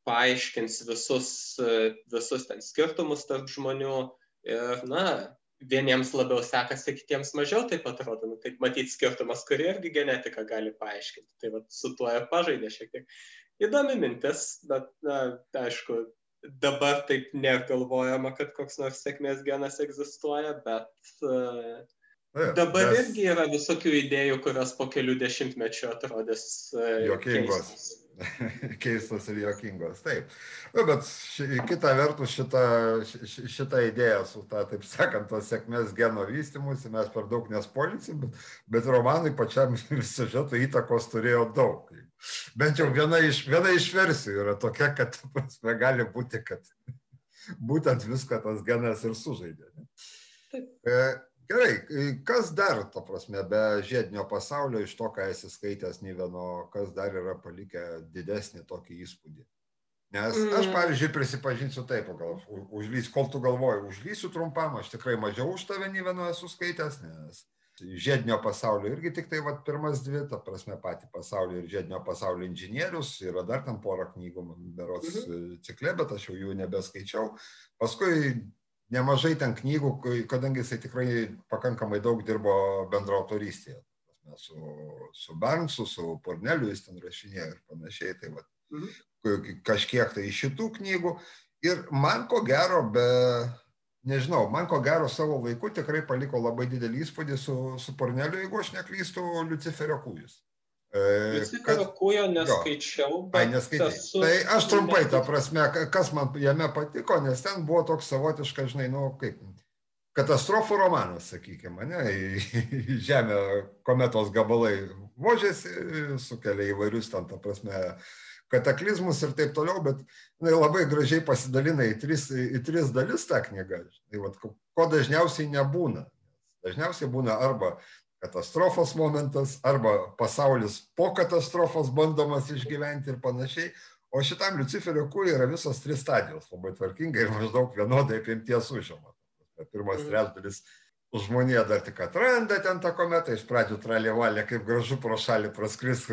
paaiškins visus, uh, visus ten skirtumus tarp žmonių ir, na, vieniems labiau sekasi, kitiems mažiau taip atrodo, nu, taip matyti skirtumas, kurį irgi genetika gali paaiškinti. Tai vat, su tuo ir pažaidė šiek tiek. Įdomi mintis, bet, na, aišku, dabar taip negalvojama, kad koks nors sėkmės genas egzistuoja, bet Dabar mes... irgi yra visokių idėjų, kurios po kelių dešimtmečių atrodys uh, jokingos. Keistos. keistos ir jokingos, taip. Na, bet ši, kita vertus šitą, ši, šitą idėją su tą, taip sakant, tos sėkmės geno vystimusi mes per daug nespolinsim, bet, bet romanui pačiam siužeto įtakos turėjo daug. Bent jau viena iš, viena iš versijų yra tokia, kad prasme, gali būti, kad būtent viską tas genas ir sužaidė. Taip. E, Gerai, kas dar, to prasme, be žiedinio pasaulio, iš to, ką esi skaitęs, nei vieno, kas dar yra palikę didesnį tokį įspūdį? Nes aš, mm. pavyzdžiui, prisipažinsiu taip, gal, užlys, kol tu galvoji, užlysiu trumpam, aš tikrai mažiau už tave nei vieno esu skaitęs, nes žiedinio pasaulio irgi tik tai vat, pirmas dvi, ta prasme, pati pasaulio ir žiedinio pasaulio inžinierius, yra dar tam porą knygų, berots mm -hmm. cikle, bet aš jau jų nebeskaičiau. Paskui nemažai ten knygų, kadangi jisai tikrai pakankamai daug dirbo bendraautorystėje. Su, su Banksu, su Porneliu jis ten rašinėjo ir panašiai. Tai va, mhm. kažkiek tai iš šitų knygų. Ir man ko gero, be, nežinau, man ko gero savo laiku tikrai paliko labai didelį įspūdį su, su Porneliu, jeigu aš neklystu, Luciferio kūjus. Lucifero kad... kūjo neskaičiau. Ai, neskaičiau. Esu... Tai aš trumpai, ta prasme, kas man jame patiko, nes ten buvo toks savotiškas, žinai, nu, kaip katastrofų romanas, sakykime, ne, į žemę kometos gabalai vožėsi, sukelia įvairius ten, ta prasme, kataklizmus ir taip toliau, bet jinai labai gražiai pasidalina į tris, į tris dalis tą knygą. Tai vat, ko dažniausiai nebūna. Dažniausiai būna arba katastrofos momentas arba pasaulis po katastrofos bandomas išgyventi ir panašiai. O šitam Luciferio kūrui yra visos trys stadijos, labai tvarkingai ir maždaug vienodai apimties užima. Pirmas mhm. trečdalis žmonija dar tik atranda ten tą kometą, iš pradžių tralėvalė, kaip gražu pro šalį praskris,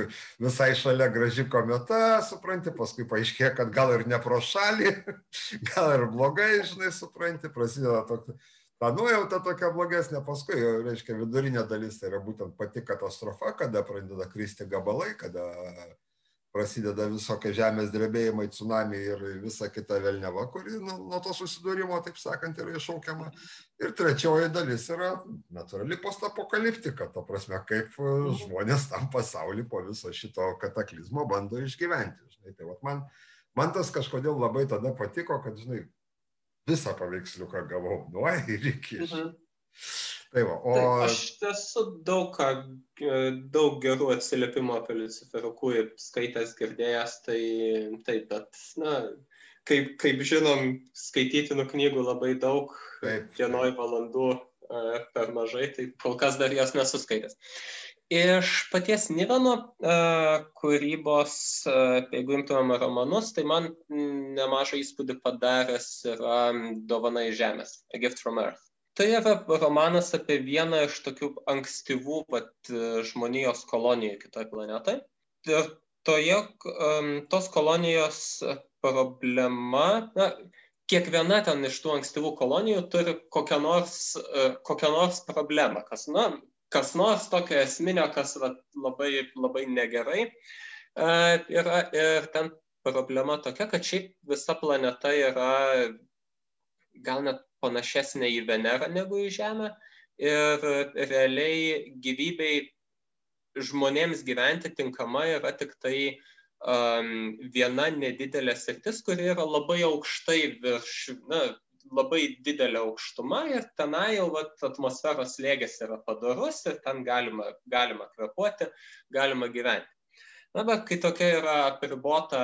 visai šalia graži kometa, supranti, paskui paaiškėjo, kad gal ir ne pro šalį, gal ir blogai, žinai, supranti, prasideda toks ta nuojauta tokia blogesnė, paskui, reiškia, vidurinė dalis tai yra būtent pati katastrofa, kada pradeda kristi gabalai, kada prasideda visokie žemės drebėjimai, tsunami ir visa kita velneva, kuri nu, nuo to susidūrimo, taip sakant, yra iššaukiama. Ir trečioji dalis yra natūrali postapokaliptika, ta prasme, kaip žmonės tam pasaulį po viso šito kataklizmo bando išgyventi. Žinai, tai man, man tas kažkodėl labai tada patiko, kad, žinai, visą paveiksliuką gavau nuo ir iki. Mhm. Tai va, o... Tai aš esu daug, ką, daug gerų atsiliepimų apie Luciferų kūrį skaitęs, girdėjęs, tai taip, bet, na, kaip, kaip žinom, skaitytinų knygų labai daug, vienoj valandų e, per mažai, tai kol kas dar jas nesuskaitęs. Iš paties Nivano uh, kūrybos, uh, jeigu imtumėm romanus, tai man nemažą įspūdį padaręs yra Dovana iš Žemės, A Gift from Earth. Tai yra romanas apie vieną iš tokių ankstyvų vat, žmonijos kolonijų kitoje planetoje. Ir toje, tos kolonijos problema, na, kiekviena ten iš tų ankstyvų kolonijų turi kokią nors, uh, kokią nors problemą, kas, na, kas nors tokio esminio, kas va, labai, labai negerai uh, yra. Ir ten problema tokia, kad šiaip visa planeta yra gal net panašesnė į Venerą negu į Žemę ir realiai gyvybei žmonėms gyventi tinkama yra tik tai um, viena nedidelė sritis, kuri yra labai aukštai virš, na, labai didelė aukštuma ir tenai jau vat, atmosferos lėgis yra padarus ir ten galima, galima kvepuoti, galima gyventi. Na, bet kai tokia yra apribota,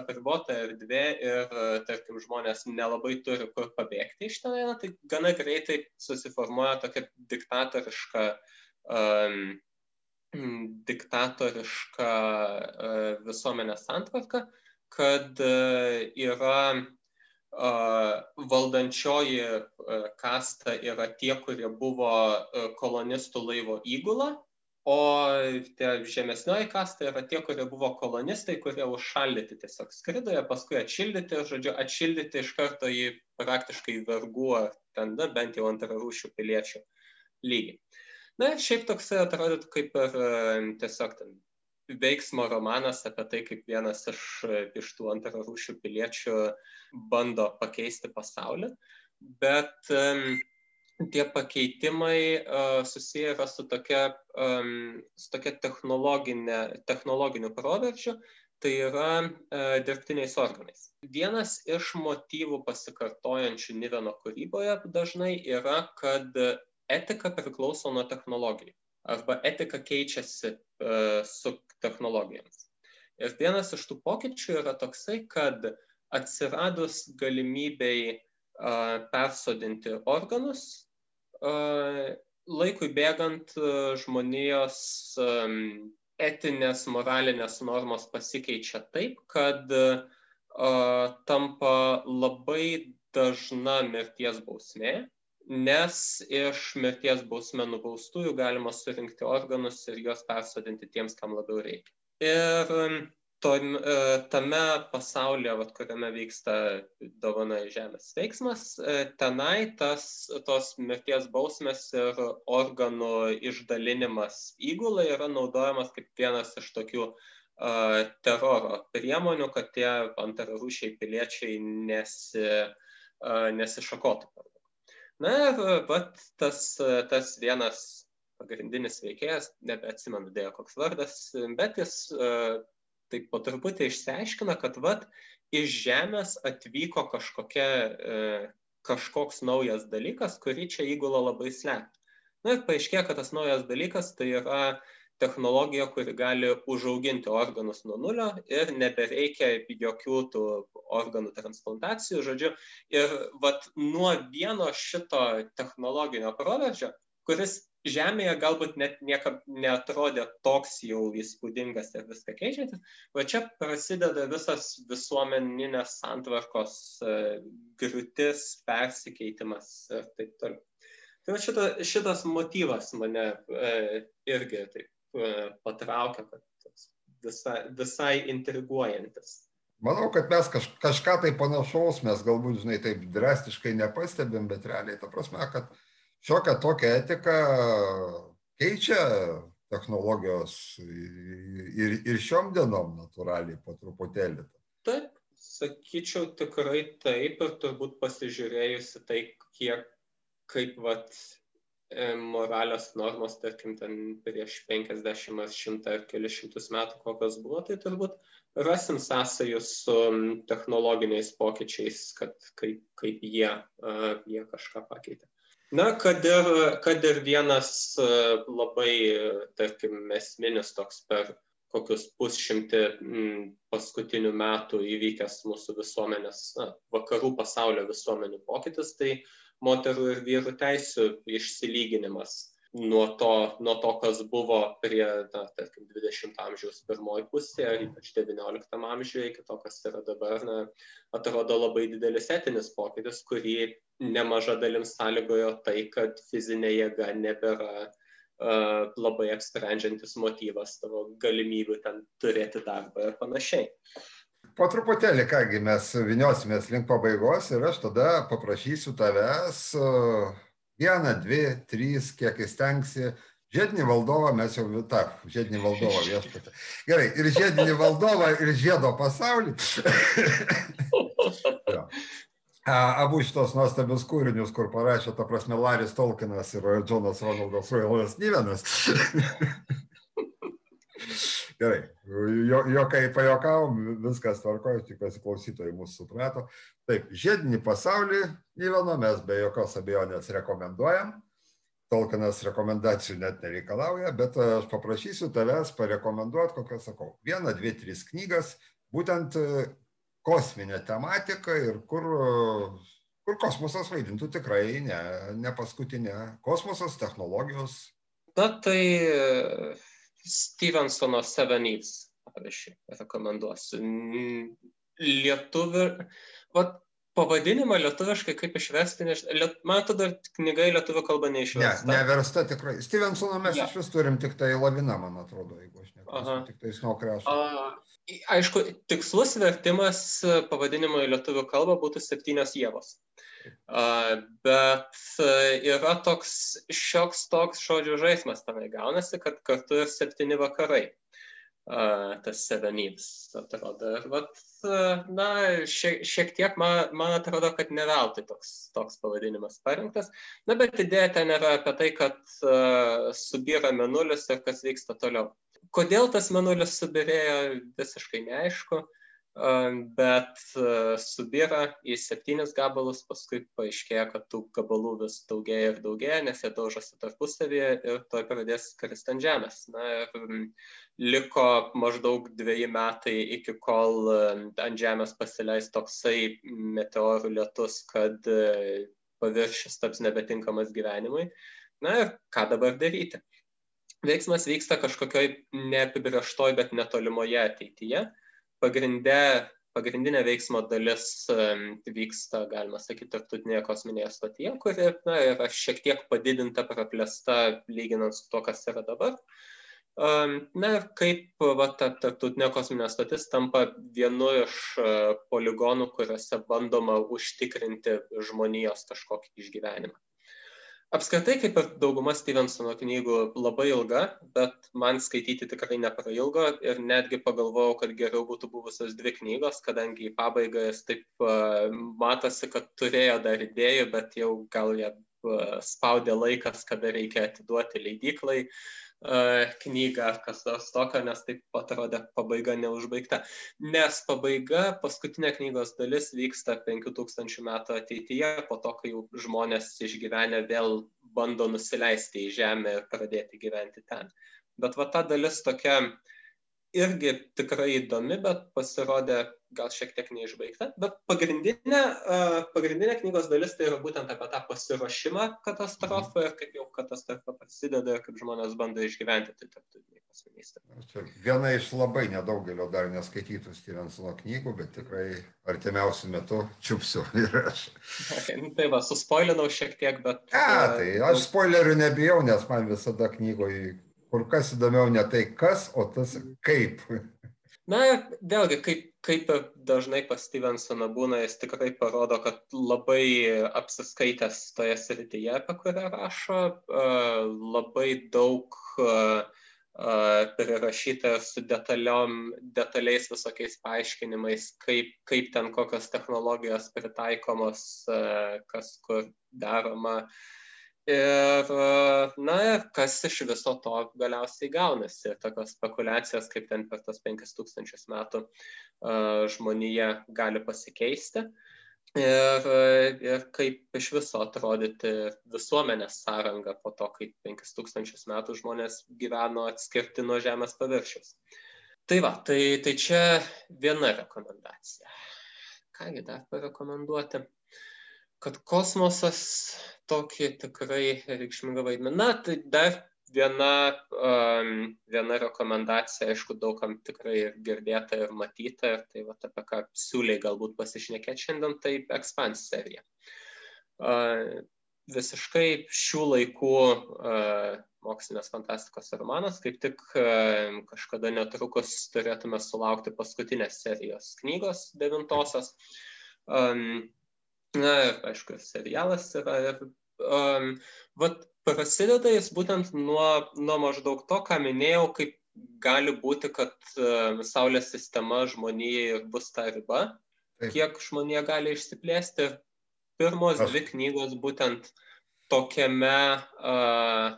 apribota erdvė ir, tarkim, žmonės nelabai turi kur pabėgti iš ten, tai gana greitai susiformuoja tokia diktatoriška, um, diktatoriška uh, visuomenės santvarka, kad uh, yra valdančioji kasta yra tie, kurie buvo kolonistų laivo įgula o tie žemesnioji kasta yra tie, kurie buvo kolonistai, kurie užšaldyti tiesiog skrido, jie paskui atšildyti, žodžiu, atšildyti iš karto į praktiškai vergų ar ten, na, bent jau antrarūšių piliečių lygį. Na, šiaip toksai atrodytų kaip ir tiesiog ten veiksmo romanas apie tai, kaip vienas iš, iš tų antrarūšių piliečių bando pakeisti pasaulį, bet um, tie pakeitimai uh, susiję yra su tokia, um, su tokia technologiniu proveržiu, tai yra uh, dirbtiniais organais. Vienas iš motyvų pasikartojančių Niveno kūryboje dažnai yra, kad etika priklauso nuo technologijų arba etika keičiasi uh, su technologijomis. Ir vienas iš tų pokyčių yra toksai, kad atsiradus galimybei uh, persodinti organus, laikui bėgant žmonijos etinės, moralinės normos pasikeičia taip, kad tampa labai dažna mirties bausmė, nes iš mirties bausmė nubaustųjų galima surinkti organus ir juos persodinti tiems, kam labiau reikia. Ir to, e, tame pasaulyje, vat, kuriame vyksta dovana į žemės veiksmas, e, tenai tas, tos mirties bausmės ir organų išdalinimas įgulai yra naudojamas kaip vienas iš tokių uh, teroro priemonių, kad tie antrarūšiai piliečiai nesi, uh, nesišakotų. Na ir vat, tas, tas vienas pagrindinis veikėjas, nebeatsimenu dėjo koks vardas, bet jis uh, taip po truputį išsiaiškina, kad vat iš Žemės atvyko kažkokia, e, kažkoks naujas dalykas, kurį čia įgula labai slepia. Na ir paaiškėjo, kad tas naujas dalykas tai yra technologija, kuri gali užauginti organus nuo nulio ir nebereikia jokių tų organų transplantacijų, žodžiu. Ir vat nuo vieno šito technologinio proveržio, kuris Žemėje galbūt net niekam netrodė toks jau įspūdingas ir viską keičiantis, va čia prasideda visas visuomeninės santvarkos e, griūtis, persikeitimas ir taip toliau. Tai va šita, šitas motyvas mane e, irgi taip patraukia, kad visai, visai intriguojantis. Manau, kad mes kaž, kažką tai panašaus, mes galbūt, žinai, taip drastiškai nepastebim, bet realiai, ta prasme, kad šiokią tokią etiką keičia technologijos ir, ir šiom dienom natūraliai po truputėlį. Taip, sakyčiau tikrai taip ir turbūt pasižiūrėjusi tai, kiek, kaip vat, e, moralės normos, tarkim, ten prieš 50 ar 100 ar kelius šimtus metų kokios buvo, tai turbūt rasim sąsajų su technologiniais pokyčiais, kad kaip, kaip jie, jie kažką pakeitė. Na, kad ir, kad ir vienas labai, tarkim, esminis toks per kokius pusšimtį paskutinių metų įvykęs mūsų visuomenės, na, vakarų pasaulio visuomenių pokytis, tai moterų ir vyrų teisų išsilyginimas nuo to, nuo to kas buvo prie, na, tarkim, 20 amžiaus pirmoji pusė, ypač 19 amžiuje, iki to, kas yra dabar, na, atrodo labai didelis etinis pokytis, kurį nemaža dalim sąlygojo tai, kad fizinė jėga nebėra uh, labai apsprendžiantis motyvas tavo galimybių ten turėti darbą ir panašiai. Po truputėlį, kągi, mes viniosimės link pabaigos ir aš tada paprašysiu tavęs vieną, dvi, trys, kiek įstengsi. Žiedinį valdovą mes jau, ta, žiedinį valdovą viešpatį. Gerai, ir žiedinį valdovą, ir žiedo pasaulį. Abu šitos nuostabius kūrinius, kur parašė, ta prasme, Laris Tolkienas ir Džonas Ronaldas Roilas Nyvenas. Gerai, jokai pajokavom, viskas tvarkoja, tikiuosi klausytojai mūsų suprato. Taip, žiedinį pasaulį Nyveno mes be jokios abejonės rekomenduojam. Tolkienas rekomendacijų net nereikalauja, bet aš paprašysiu tavęs parekomenduoti, kokią sakau, vieną, dvi, tris knygas, būtent e, kosminė tematika ir kur, kur kosmosas vaidintų tikrai ne, ne paskutinė. Kosmosas, technologijos. Na tai Stevensono Seven Needs, pavyzdžiui, rekomenduosiu. Lietuvių, vat, pavadinimą lietuviškai kaip išversti, nes liet, man atrodo, knyga į lietuvių kalbą neišversta. Ne, neversta tikrai. Stevensoną mes ja. iš vis turim tik tai laviną, man atrodo, jeigu aš neklystu, tik tai snokrašą. Aišku, tikslus vertimas pavadinimo į lietuvių kalbą būtų septynios jėvos. Bet yra toks šioks toks žodžių žaidimas tame gaunasi, kad kartu ir septyni vakarai. Tas sevenybs atrodo. Ir vat, na, šiek, šiek tiek man, man atrodo, kad ne veltui toks, toks pavadinimas parinktas. Na, bet idėja ten yra apie tai, kad uh, subyra menulis ir kas vyksta toliau. Kodėl tas menulis subirėjo, visiškai neaišku, bet subyra į septynis gabalus, paskui paaiškėja, kad tų gabalų vis daugėja ir daugėja, nes jie daužosi tarpusavėje ir toj pradės kristi ant žemės. Na ir liko maždaug dviejai metai iki kol ant žemės pasileis toksai meteorų lietus, kad paviršius taps nebetinkamas gyvenimui. Na ir ką dabar daryti? veiksmas vyksta kažkokioj neapibrieštoj, bet netolimoje ateityje. Pagrinde, pagrindinė veiksmo dalis vyksta, galima sakyti, tarptautinėje kosminėje stotyje, kuri na, yra šiek tiek padidinta, praplėsta, lyginant su to, kas yra dabar. Na ir kaip va, ta tarptautinė kosminė stotis tampa vienu iš poligonų, kuriuose bandoma užtikrinti žmonijos kažkokį išgyvenimą apskritai kaip ir dauguma Stevensono knygų labai ilga, bet man skaityti tikrai neprailgo ir netgi pagalvojau, kad geriau būtų buvusios dvi knygos, kadangi į pabaigą jis taip matosi, kad turėjo dar idėjų, bet jau gal uh, spaudė laikas, kada reikia atiduoti leidyklai. Uh, knygą ar kas nors tokio, nes taip atrodė pabaiga neužbaigta. Nes pabaiga, paskutinė knygos dalis vyksta 5000 metų ateityje, po to, kai jau žmonės išgyvenę vėl bando nusileisti į žemę ir pradėti gyventi ten. Bet va ta dalis tokia irgi tikrai įdomi, bet pasirodė gal šiek tiek neišbaigta, bet pagrindinė, pagrindinė knygos dalis tai yra būtent apie tą pasiruošimą katastrofą ir kaip jau katastrofa prasideda ir kaip žmonės bando išgyventi tai tarptautinėje kosminystėje. Viena iš labai nedaugelio dar neskaitytų Stevensono knygų, bet tikrai artimiausių metų čiupsiu ir aš. Nu, tai va, suspoilinau šiek tiek, bet... A, tai aš spoilerių nebijau, nes man visada knygoje kur kas įdomiau ne tai kas, o tas kaip. Na, vėlgi, kaip kaip ir dažnai pas Stevensoną būna, jis tikrai parodo, kad labai apsiskaitęs toje srityje, apie kurią rašo, labai daug prirašyta su detaliom, detaliais visokiais paaiškinimais, kaip, kaip ten kokios technologijos pritaikomos, kas kur daroma. Ir, na, kas iš viso to galiausiai gaunasi. Tokios spekulacijos, kaip ten per tos 5000 metų žmonija gali pasikeisti. Ir, ir kaip iš viso atrodyti visuomenės sąranga po to, kai 5000 metų žmonės gyveno atskirti nuo Žemės paviršiaus. Tai va, tai, tai čia viena rekomendacija. Kągi dar parekomenduoti? Kad kosmosas tokį tikrai reikšmingą vaidmenį. Na, tai dar viena, um, viena rekomendacija, aišku, daugam tikrai ir girdėta ir matyta, ir tai va, apie ką siūliai galbūt pasišnekėti šiandien, tai Expans serija. Uh, visiškai šių laikų uh, mokslinės fantastikos romanas, kaip tik uh, kažkada netrukus turėtume sulaukti paskutinės serijos knygos, devintosios. Um, Na, aišku, serialas yra ir um, vat, prasideda jis būtent nuo, nuo maždaug to, ką minėjau, kaip gali būti, kad um, Saulės sistema žmonijai ir bus ta riba, Taip. kiek žmonija gali išsiplėsti. Pirmos Aš... dvi knygos būtent tokiame uh,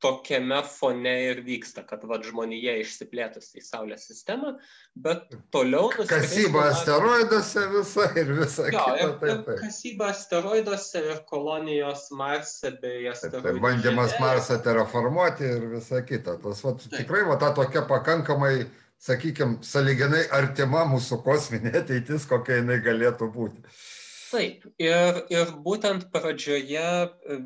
tokiame fone ir vyksta, kad vad žmonija išsiplėtus į Saulės sistemą, bet toliau... Kasyba asteroiduose visa ir visa jo, kita. Ir, taip, taip. Kasyba asteroiduose ir kolonijos Marse bei asteroidų. Tai bandymas Marsą terraformuoti ir visa kita. Tas vat, tikrai va, ta tokia pakankamai, sakykime, saliginai artima mūsų kosminė ateitis, kokia jinai galėtų būti. Taip, ir, ir būtent pradžioje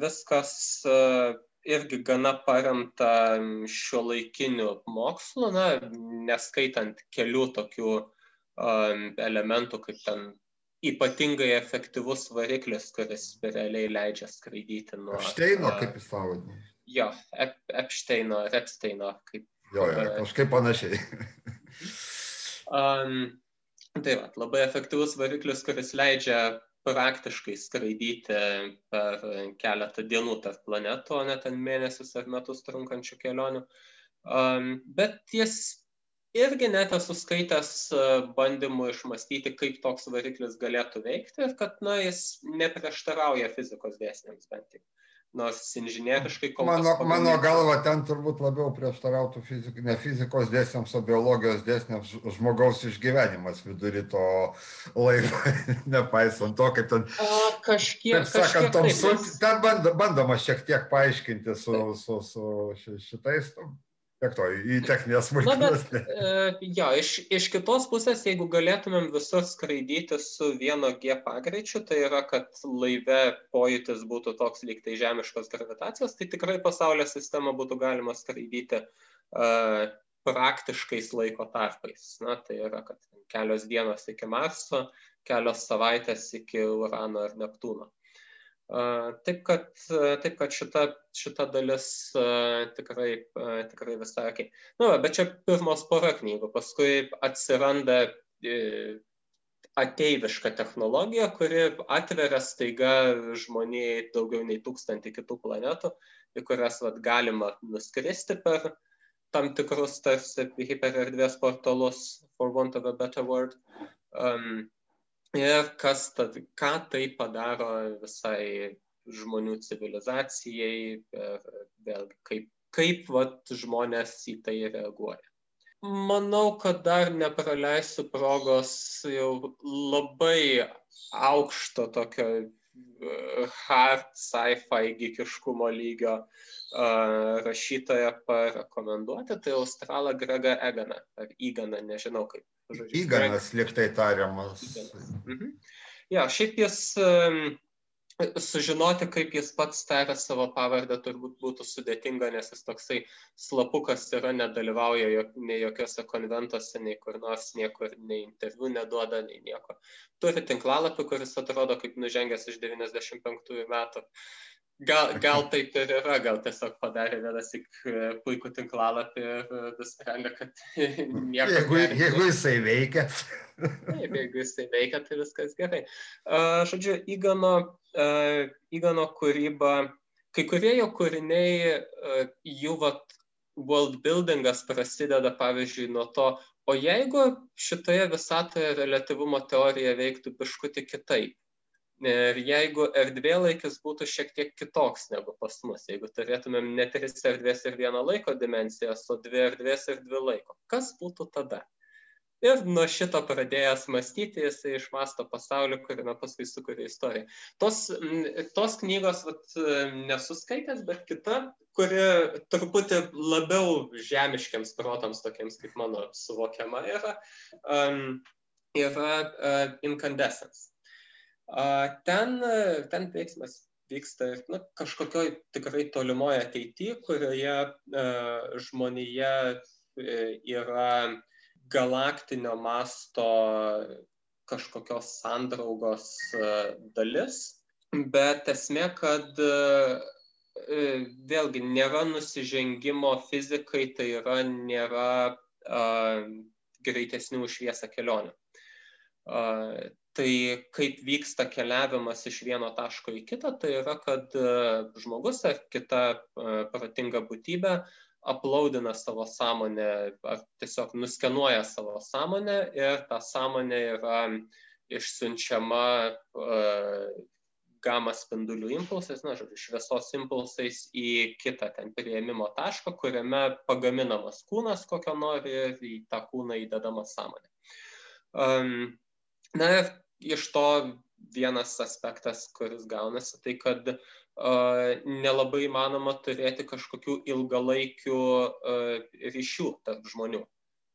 viskas uh, irgi gana paremta šiuolaikiniu mokslu, na, neskaitant kelių tokių elementų, kaip ten ypatingai efektyvus variklis, kuris realiai leidžia skraidyti nuo... Epsteino, uh, kaip jis pavadino. Jo, Ep Epsteino, Epsteino, kaip... Jo, jo, kažkaip panašiai. um, tai va, labai efektyvus variklis, kuris leidžia praktiškai skraidyti per keletą dienų tarp planetų, o ne ten mėnesius ar metus trunkančių kelionių. Bet jis irgi net esu skaitęs bandymų išmastyti, kaip toks variklis galėtų veikti ir kad na, jis neprieštarauja fizikos dėsniams bent jau nors inžinieriškai kol kas. Mano, mano galva ten turbūt labiau prieštarautų fizik, ne fizikos dėsniams, o biologijos dėsniams žmogaus išgyvenimas vidury to laivo, nepaisant to, kaip ten. A, kažkiek. Taip sakant, tom, taip, su, ten band, bandoma šiek tiek paaiškinti su, su, su šitais. Tiek to, į techninės smulkmenas. E, jo, iš, iš kitos pusės, jeigu galėtumėm visur skraidyti su vieno G pagreičiu, tai yra, kad laive pojūtis būtų toks lyg tai žemiškos gravitacijos, tai tikrai pasaulio sistemą būtų galima skraidyti uh, praktiškais laiko tarpais. Na, tai yra, kad kelios dienos iki Marso, kelios savaitės iki Urano ir Neptūno. Taip kad, taip kad šita, šita dalis tikrai, tikrai visai. Na, nu, bet čia pirmos pora knygų, paskui atsiranda e, ateiviška technologija, kuri atveria staiga žmonijai daugiau nei tūkstantį kitų planetų, į kurias vat, galima nuskristi per tam tikrus tarsi hipererdvės portalus, for want of a better word. Um, ir kas tad, ką tai padaro visai žmonių civilizacijai ir vėlgi kaip, kaip vat, žmonės į tai reaguoja. Manau, kad dar nepraleisiu progos jau labai aukšto tokio hard sci-fi gikiškumo lygio uh, rašytoją parekomenduoti, tai Australą Gregą Eganą, ar Įganą, nežinau kaip Žodžiu, Įganas liktai tariamas. Mhm. Ja, šiaip jis sužinoti, kaip jis pats taria savo pavardę, turbūt būtų sudėtinga, nes jis toksai slapukas yra, nedalyvauja jok, nei jokiuose konventuose, nei kur nors, niekur, nei interviu neduoda, nei nieko. Turi tinklalapį, kuris atrodo kaip nužengęs iš 95 metų. Gal, gal taip ir yra, gal tiesiog padarė vienas tik e, puikų tinklalapį ir nusprendė, kad nieko. Jeigu, jeigu jisai veikia. Taip, jeigu jisai veikia, tai viskas gerai. Žodžiu, Igano, Igano kūryba, kai kurie jo kūriniai, jų vat, world buildingas prasideda, pavyzdžiui, nuo to, o jeigu šitoje visatoje relativumo teorija veiktų biškutį kitaip Ir jeigu erdvėlaikis būtų šiek tiek kitoks negu pas mus, jeigu turėtumėm ne tris erdvės ir vieną laiko dimensijas, o dvi erdvės ir dvi laiko, kas būtų tada? Ir nuo šito pradėjęs mąstyti, jisai išmasto pasaulį, kuriame paskui sukuria istoriją. Tos, tos knygos vat, nesuskaitęs, bet kita, kuri truputį labiau žemiškiams protams, tokiems kaip mano suvokiama yra, um, yra uh, Incandescence Ten, ten veiksmas vyksta nu, kažkokioj tikrai tolimoje ateityje, kurioje uh, žmonija e, yra galaktinio masto kažkokios sandraugos uh, dalis, bet esmė, kad vėlgi nėra nusižengimo fizikai, tai yra nėra uh, greitesnių šviesą kelionių. Uh, Tai kaip vyksta keliavimas iš vieno taško į kitą, tai yra, kad e, žmogus ar kita e, protinga būtybė aplaudina savo sąmonę ar tiesiog nuskenuoja savo sąmonę ir ta sąmonė yra išsiunčiama uh, gama spindulių impulsais, na, žodžiu, šviesos impulsais į kitą ten prieimimo tašką, kuriame pagaminamas kūnas, kokio nori, ir į tą kūną įdedama sąmonė. Um, na ir iš to vienas aspektas, kuris gaunasi, tai kad nelabai įmanoma turėti kažkokių ilgalaikių ryšių tarp žmonių.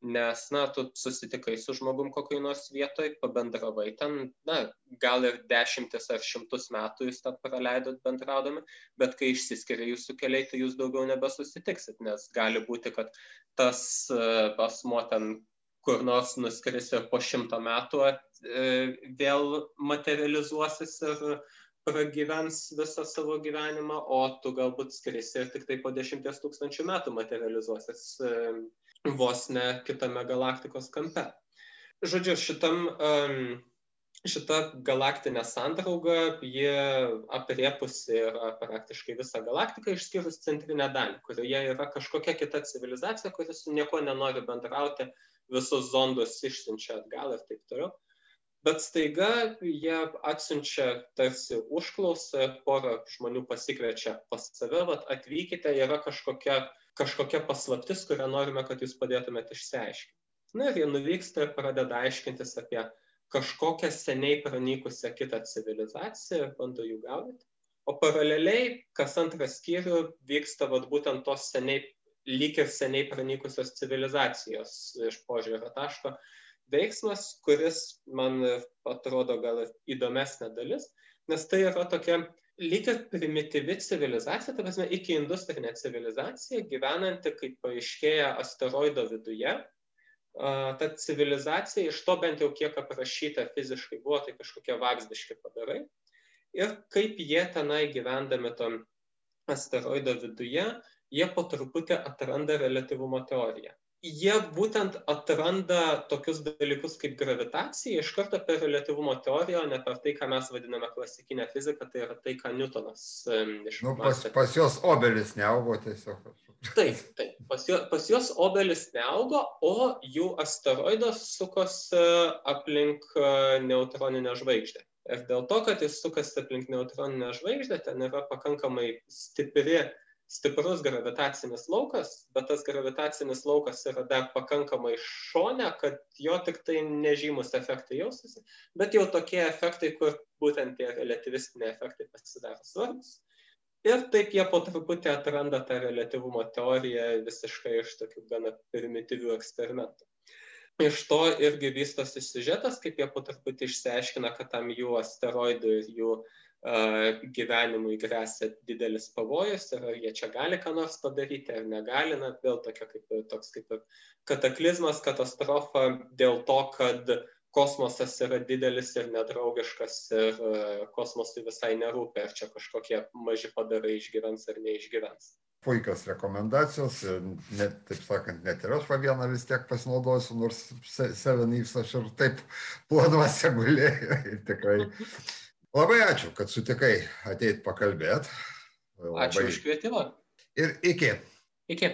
Nes, na, tu susitikai su žmogum kokiai nors vietoj, pabendravai ten, na, gal ir dešimtis ar šimtus metų jūs tą praleidot bendraudami, bet kai išsiskiria jūsų keliai, tai jūs daugiau nebesusitiksit, nes gali būti, kad tas asmo ten kur nors nuskris ir po šimto metų e, vėl materializuosis ir pragyvens visą savo gyvenimą, o tu galbūt skrisi ir tik tai po dešimties tūkstančių metų materializuosis e, vos ne kitame galaktikos kampe. Žodžiu, šitam, šita galaktinė sandrauga, jie apriepusi yra praktiškai visą galaktiką išskyrus centrinę dalį, kurioje yra kažkokia kita civilizacija, kuris su niekuo nenori bendrauti, visus zondus išsiunčia atgal ir taip toliau. Bet staiga jie atsiunčia tarsi užklausą, porą žmonių pasikviečia pas save, vat, atvykite, yra kažkokia, kažkokia paslaptis, kurią norime, kad jūs padėtumėte išsiaiškinti. Na ir jie nuvyksta ir pradeda aiškintis apie kažkokią seniai pranykusią kitą civilizaciją bando jų gaudyti. O paraleliai, kas antrą skyrių vyksta vat, būtent tos seniai lyg ir seniai pranykusios civilizacijos iš požiūrio taško veiksmas, kuris man atrodo gal įdomesnė dalis, nes tai yra tokia lyg ir primityvi civilizacija, ta prasme, iki industrinė civilizacija, gyvenanti, kaip paaiškėja, asteroido viduje. Ta civilizacija, iš to bent jau kiek aprašyta fiziškai buvo, tai kažkokie vagzdiški padarai. Ir kaip jie tenai gyvendami tom asteroido viduje jie po truputį atranda relativumo teoriją. Jie būtent atranda tokius dalykus kaip gravitacija iš karto per relativumo teoriją, o ne per tai, ką mes vadiname klasikinę fiziką, tai yra tai, ką Newtonas išmokė. Nu, pas, pas juos obelis neaugo tiesiog. Taip, taip. Pas, juos, pas juos obelis neaugo, o jų asteroidas sukosi aplink e, neutroninę žvaigždę. Ir dėl to, kad jis sukasi aplink neutroninę žvaigždę, ten yra pakankamai stipri stiprus gravitacinis laukas, bet tas gravitacinis laukas yra dar pakankamai šone, kad jo tik tai nežymus efektai jaustusi, bet jau tokie efektai, kur būtent tie relativistiniai efektai pasidaro svarbus. Ir taip jie po truputį atranda tą relativumo teoriją visiškai iš tokių gana primityvių eksperimentų. Iš to irgi vystosi siužetas, kaip jie po truputį išsiaiškina, kad tam jų asteroidų ir jų gyvenimui grėsia didelis pavojus ir ar jie čia gali ką nors padaryti ar negali, na, vėl tokia kaip toks kaip kataklizmas, katastrofa dėl to, kad kosmosas yra didelis ir nedraugiškas ir kosmosui visai nerūpi, ar čia kažkokie maži padarai išgyvens ar neišgyvens. Puikios rekomendacijos, net, taip sakant, net ir aš va vieną vis tiek pasinaudosiu, nors Seven Eves aš ir taip planuose gulėjau. Tikrai. Labai ačiū, kad sutikai ateit pakalbėti. Ačiū už kvietimą. Ir iki. Iki.